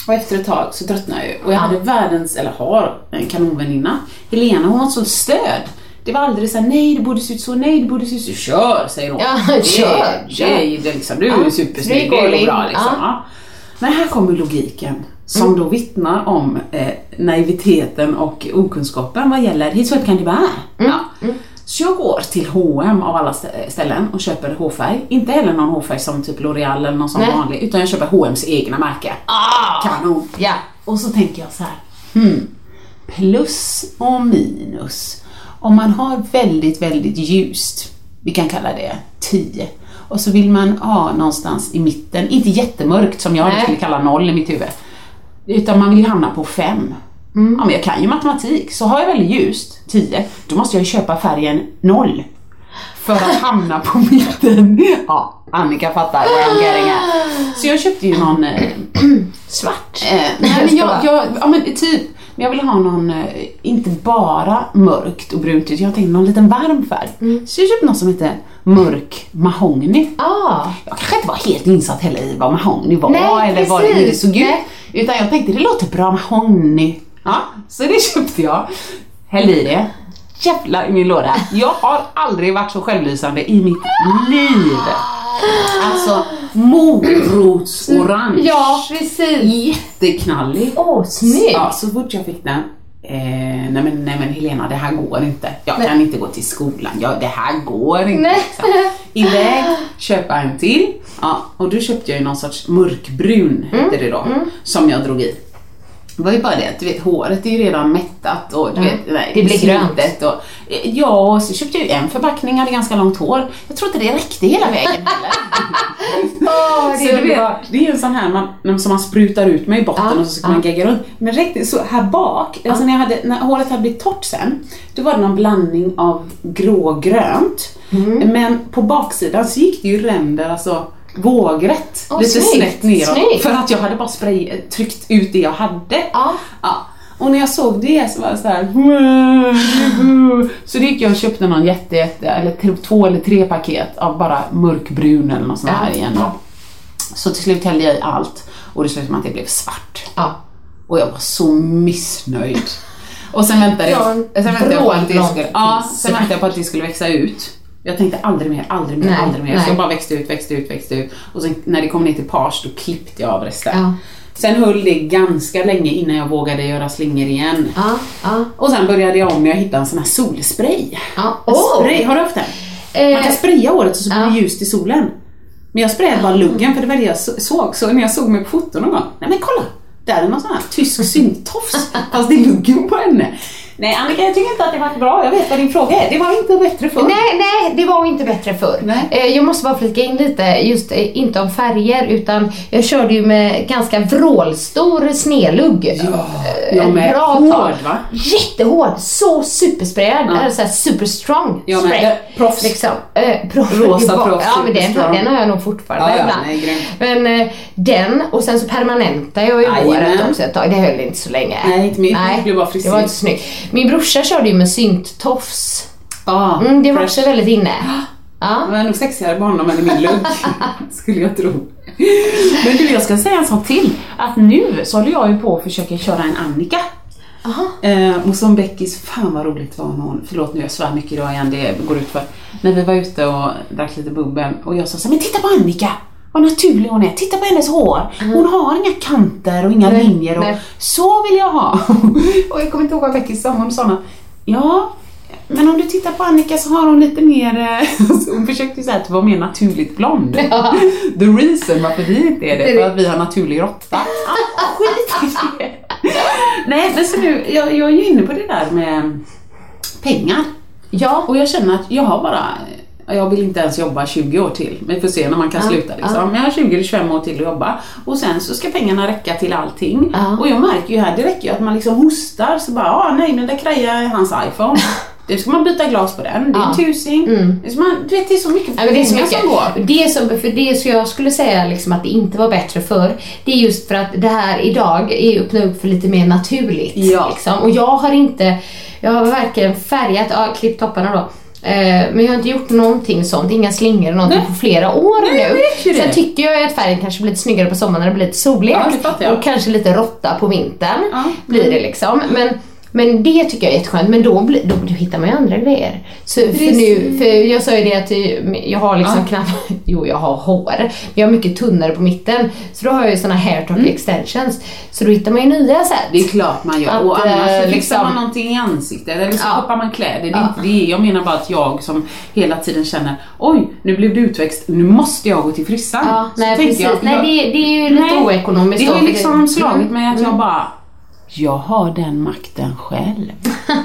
Och efter ett tag så tröttnade jag ju. Och jag hade världens, eller har, en kanonväninna. Helena, hon var ett sånt stöd. Det var aldrig så här, nej det borde se ut så, nej det borde se ut så. Kör, säger hon. Ja, det, kör, Det, kör. det, liksom, du är Ja, supersnygg, det går bra liksom. Ja. Men här kommer logiken som då vittnar om eh, naiviteten och okunskapen vad gäller His Webcam det bär. Ja. Så jag går till H&M av alla stä- ställen och köper hårfärg. Inte heller någon hårfärg som typ L'Oreal eller någon sån Nej. vanlig, utan jag köper H&M's egna märke. Kanon! Ja. Och så tänker jag så här, hmm, plus och minus. Om man har väldigt, väldigt ljust, vi kan kalla det 10, och så vill man ha någonstans i mitten, inte jättemörkt som jag Nej. skulle kalla noll i mitt huvud, utan man vill hamna på 5. Ja, men jag kan ju matematik, så har jag väldigt ljust, 10, då måste jag ju köpa färgen 0. För att hamna på mitten. Ja, Annika fattar I'm getting at. Så jag köpte ju någon eh, Svart. Eh, nej, men jag, jag, ja men typ. Men jag vill ha någon, eh, inte bara mörkt och brunt, utan jag tänkte någon liten varm färg. Så jag köpte något som heter mörk mahogny. Ah. Jag kanske inte var helt insatt heller i vad mahogny var Nej, eller vad det, hur det såg ut. Utan jag tänkte det låter bra mahogny. Ja, så det köpte jag. Hällde i det. Jävlar i min låda. Jag har aldrig varit så självlysande i mitt liv. Alltså, morotsorange. Ja, precis. Jätteknallig. Åh, snyggt. Ja, så fort jag fick den. Eh, nej, men, nej men Helena, det här går inte. Jag Nej. kan inte gå till skolan. Ja, det här går inte. Nej. liksom. Iväg, köpa en till. Ja, och då köpte jag ju någon sorts mörkbrun, Mm. hette det då, som jag drog i. Det var ju bara det att du vet, håret är ju redan mättat och du vet, nej, det blir slitet Och, eh, ja, och så köpte jag ju en förpackning, hade ganska långt hår. Jag tror inte det räckte hela vägen heller. Åh, det är du vet, det är ju en sån här man, som man sprutar ut med i botten Ja, och så ska man ja. gegga runt. Men räckte så här bak, alltså när, jag hade, när håret hade blivit torrt sen, då var det någon blandning av grå-grönt. Mm. Men på baksidan så gick det ju ränder alltså vågrätt. Åh, lite snyggt, snett neråt. snyggt. För att jag hade bara spray, eh, tryckt ut det jag hade. Ja. Ja. Och när jag såg det så var det så här. Så då gick jag och köpte någon jätte, jätte eller två eller tre paket av bara mörkbrun eller något sånt här Ja. igen då. Så till slut hällde jag i allt och det slutade med att det blev svart. Ja. Och jag var så missnöjd. Och sen väntade jag, Ja, en sen väntade jag på att det brålblond skulle, ja, piss. sen väntade jag på att det skulle växa ut. Jag tänkte aldrig mer, aldrig mer, Nej, aldrig mer. nej. Så jag bara växte ut, växte ut, växte ut. Och sen när det kom ner till pars då klippte jag av resten. Ja. Sen höll det ganska länge innan jag vågade göra slingor igen. Ja, ja. Och sen började jag om när jag hittade en sån här solspray. Ja. Åh! Spray, har du haft den? Man kan Eh, spraya håret och så blir det ljust i solen. Men jag sprayade bara luggen för det var det jag så- såg. Så när jag såg mig på foton någon gång, nej men kolla! Där är någon sån här tysk syntofs. fast det är luggen på henne. Nej Annika, jag tycker inte att det var bra. Jag vet vad din fråga är. Det var inte bättre förr. Nej, nej, det var inte bättre förr. Nej. Eh, Jag måste bara flika in lite, just eh, inte om färger, utan jag körde ju med ganska vrålstor snedlugg. Ja, jag med. Hård, va? Jättehård, så supersprayad. Ja. Så här super strong Jag med. spray. Det- proffs. Liksom. Eh, proff. Rosa proffs, Ja, men den, superstrong. den har jag nog fortfarande Ja, ja, ibland. nej, men eh, den, och sen så permanentade jag ju håret också ett tag. Det höll inte så länge. Nej, inte min. Det blev bara frisyr. det var inte snyggt. Min brorsa körde ju med synttofs. Ah, Mm, det var fresh. också väldigt inne. Ja. Det var nog sexigare på honom än i min lugg, skulle jag tro. Men du, jag ska säga en sak till. Att nu så håller jag ju på att försöka köra en Annika. Eh, och som Beckis, fan vad roligt var hon, förlåt nu jag svär mycket idag igen, det går ut för. När vi var ute och drack lite bubbel och jag sa så här, men titta på Annika! Vad naturlig hon är, titta på hennes hår. Hon har inga kanter och inga Nej, linjer och nej. så vill jag ha. och jag kommer inte ihåg vad Beckis sa, sa något, ja men om du tittar på Annika så har hon lite mer, eh, hon försökte ju säga att det var mer naturligt blond. The reason varför vi inte är det, för att vi har naturlig råtta. Ah, Skit i det. Nej men så nu, jag, jag är ju inne på det där med pengar. Ja. Och jag känner att jag har bara, jag vill inte ens jobba 20 år till. Vi får se när man kan Ja, sluta liksom. ja. Men jag har 20 eller 25 år till att jobba. Och sen så ska pengarna räcka till allting. Ja. Och jag märker ju här, det räcker ju att man liksom hostar så bara, ah, nej men där krajar hans iPhone. Det ska man byta glas på den, det är en Ja. tusing. Mm. Det du vet det är så mycket Ja, det är så pengar mycket. som går. Det som, för det som jag skulle säga liksom att det inte var bättre för det är just för att det här idag är öppnat upp för lite mer naturligt. Ja. Liksom. Och jag har inte, jag har varken färgat, ja, klippt topparna då, men jag har inte gjort någonting sånt, inga slingor eller någonting Nej. på flera år Nej, nu. Sen tycker jag att färgen kanske blir lite snyggare på sommaren när det blir lite soligt. Ja, och kanske lite råtta på vintern Ja. blir det liksom. Men, men det tycker jag är jätteskönt, men då, då, då hittar man ju andra grejer. Så för, nu, för jag sa ju det att jag har liksom Ja. knappt, jo jag har hår, men jag har mycket tunnare på mitten. Så då har jag ju såna hair talk extensions. Så då hittar man ju nya sätt. Det är klart man gör. Att, och annars eh, så fixar liksom- man någonting i ansiktet eller så Ja. hoppar man kläder. Det är Ja. inte det. Jag menar bara att jag som hela tiden känner oj, nu blev det utväxt, nu måste jag gå till frissan. Ja, nej precis. jag, nej, det, det är ju lite Nej, oekonomiskt. Det har ju liksom slagit Mm. mig att jag bara jag har den makten själv.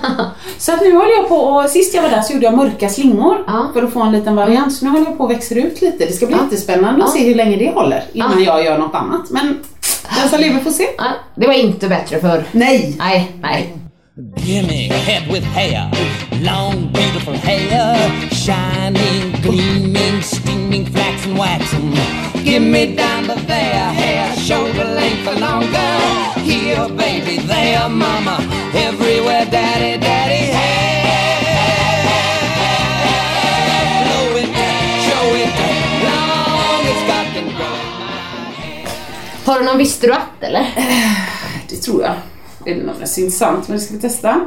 så att nu håller jag på och sist jag var där så gjorde jag mörka slingor Ja. för att få en liten variant. Så nu håller jag på och växer ut lite. Det ska bli Ja. jättespännande att Ja. se hur länge det håller innan Ja. jag gör något annat. Men den som lever får se. Ja, det var inte bättre för. Nej! Nej, nej. Gimme head with hair, long beautiful hair, shining, gleaming, steaming, flaxen, waxen. Gimme down the there, hair, shoulder length or longer. Here, baby, there, mama, everywhere, daddy, daddy, hair. Blow it, show it, long it's got them go. Har du någon visste du att eller? Det tror jag. Det är nog intressant, men det ska vi testa.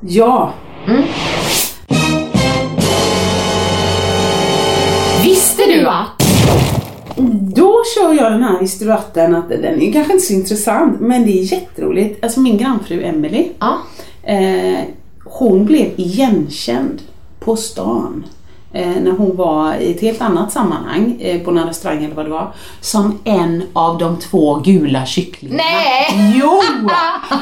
Ja! Visste du att? kör jag den här du att den, är kanske inte så intressant men det är jätteroligt. Alltså min grannfru Emily Ja. eh, hon blev igenkänd på stan när hon var i ett helt annat sammanhang eh, på någon restaurang eller vad det var som en av de två gula kycklingarna. Nej! Jo!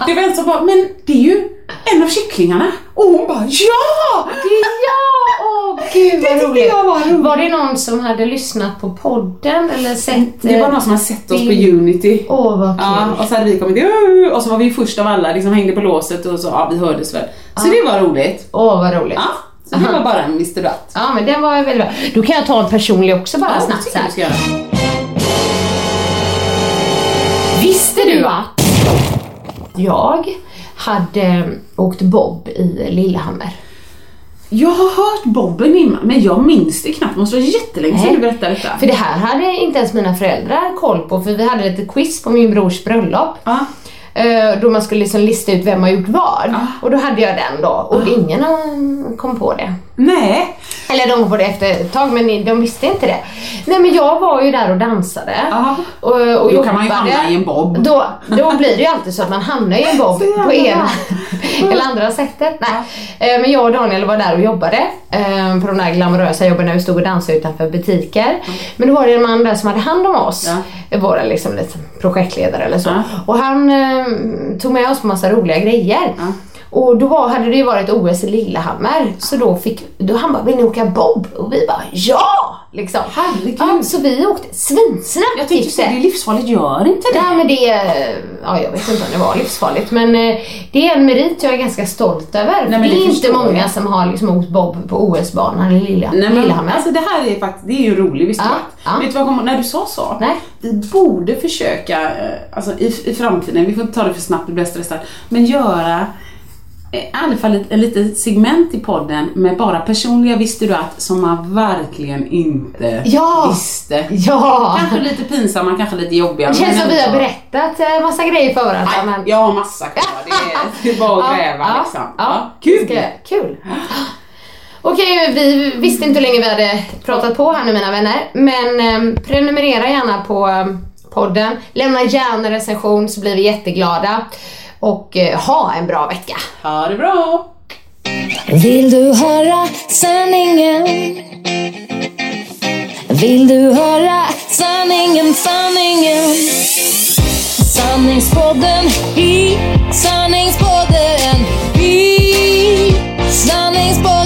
Det var en som bara, men det är ju en av kycklingarna. Och hon bara, ja! Ja! Åh gud Det vad tyckte roligt. jag var roligt. Var det någon som hade lyssnat på podden eller sett? Det var eh, någon som har sett oss på? Unity. Åh vad kul. Ja, och så hade vi kommit och så var vi först av alla, liksom hängde på låset och så, ja vi hördes väl. Så det var roligt. Åh vad roligt. Ja, så det var bara en Mr. Dutt. Ja men den var väldigt bra. Då kan jag ta en personlig också bara Ja, snabbt så här. Visste du att jag hade åkt bob i Lillehammer? Jag har hört Bobben innan, men jag minns det knappt. Det måste vara jättelänge sedan du berättade detta. För det här hade inte ens mina föräldrar koll på för vi hade lite quiz på min brors bröllop. Ja. Eh, Då man skulle liksom lista ut vem har gjort vad. Och då hade jag den då och ingen eh, kom på det. Nej. Eller de kom på det efter ett tag men de visste inte det. Nej men jag var ju där och dansade. Ja. Och, och Då kan man ju hamna i en bob. Då, då blir det ju alltid så att man hamnar i en bob på ena eller andra sättet. Nej. Eh, Men jag och Daniel var där och jobbade eh, på de där glamorösa jobben när vi stod och dansade utanför butiker. Men då var det en man där som hade hand om oss. Ja. Våra liksom lite projektledare eller så. Ja. Och han eh, tog med oss på massa roliga grejer. Ja. Och då var, hade det ju varit OS i Lillehammer så då fick, då han bara, vill ni åka bob? Och vi bara, ja! Liksom. Herregud. Ja, så vi åkte svinsnabbt Jag tänkte säga, det är livsfarligt, gör inte det. Nej men det, ja jag vet inte om det var livsfarligt men eh, det är en merit jag är ganska stolt över. men det det är inte många jag. som har liksom åkt bob på OS-banan i Lilla, Nej, men, Lillehammer. alltså det här är faktiskt, det är ju roligt visst Ja, ja. Vet du vad jag när du sa så? Nej. Vi borde försöka, eh, alltså i, i framtiden, vi får inte ta det för snabbt, det blir stressat, men göra i alla fall ett, ett litet segment i podden med bara personliga visste du att som man verkligen inte Ja. visste. Ja! Kanske lite pinsamma, kanske lite jobbiga. Det känns som vi har berättat eh, massa grejer för varandra. Nej, men... jag har massa kvar. Det är, det är bara att gräva ja, liksom. Ja, kul! Ska, kul. Okej, vi visste inte hur länge vi hade pratat på här nu mina vänner. Men eh, prenumerera gärna på eh, podden. Lämna gärna recension så blir vi jätteglada. Och eh, ha en bra vecka. Ha det bra! Vill du höra sanningen? Vill du höra sanningen, sanningen? Sanningspodden i sanningspodden i sanningspodden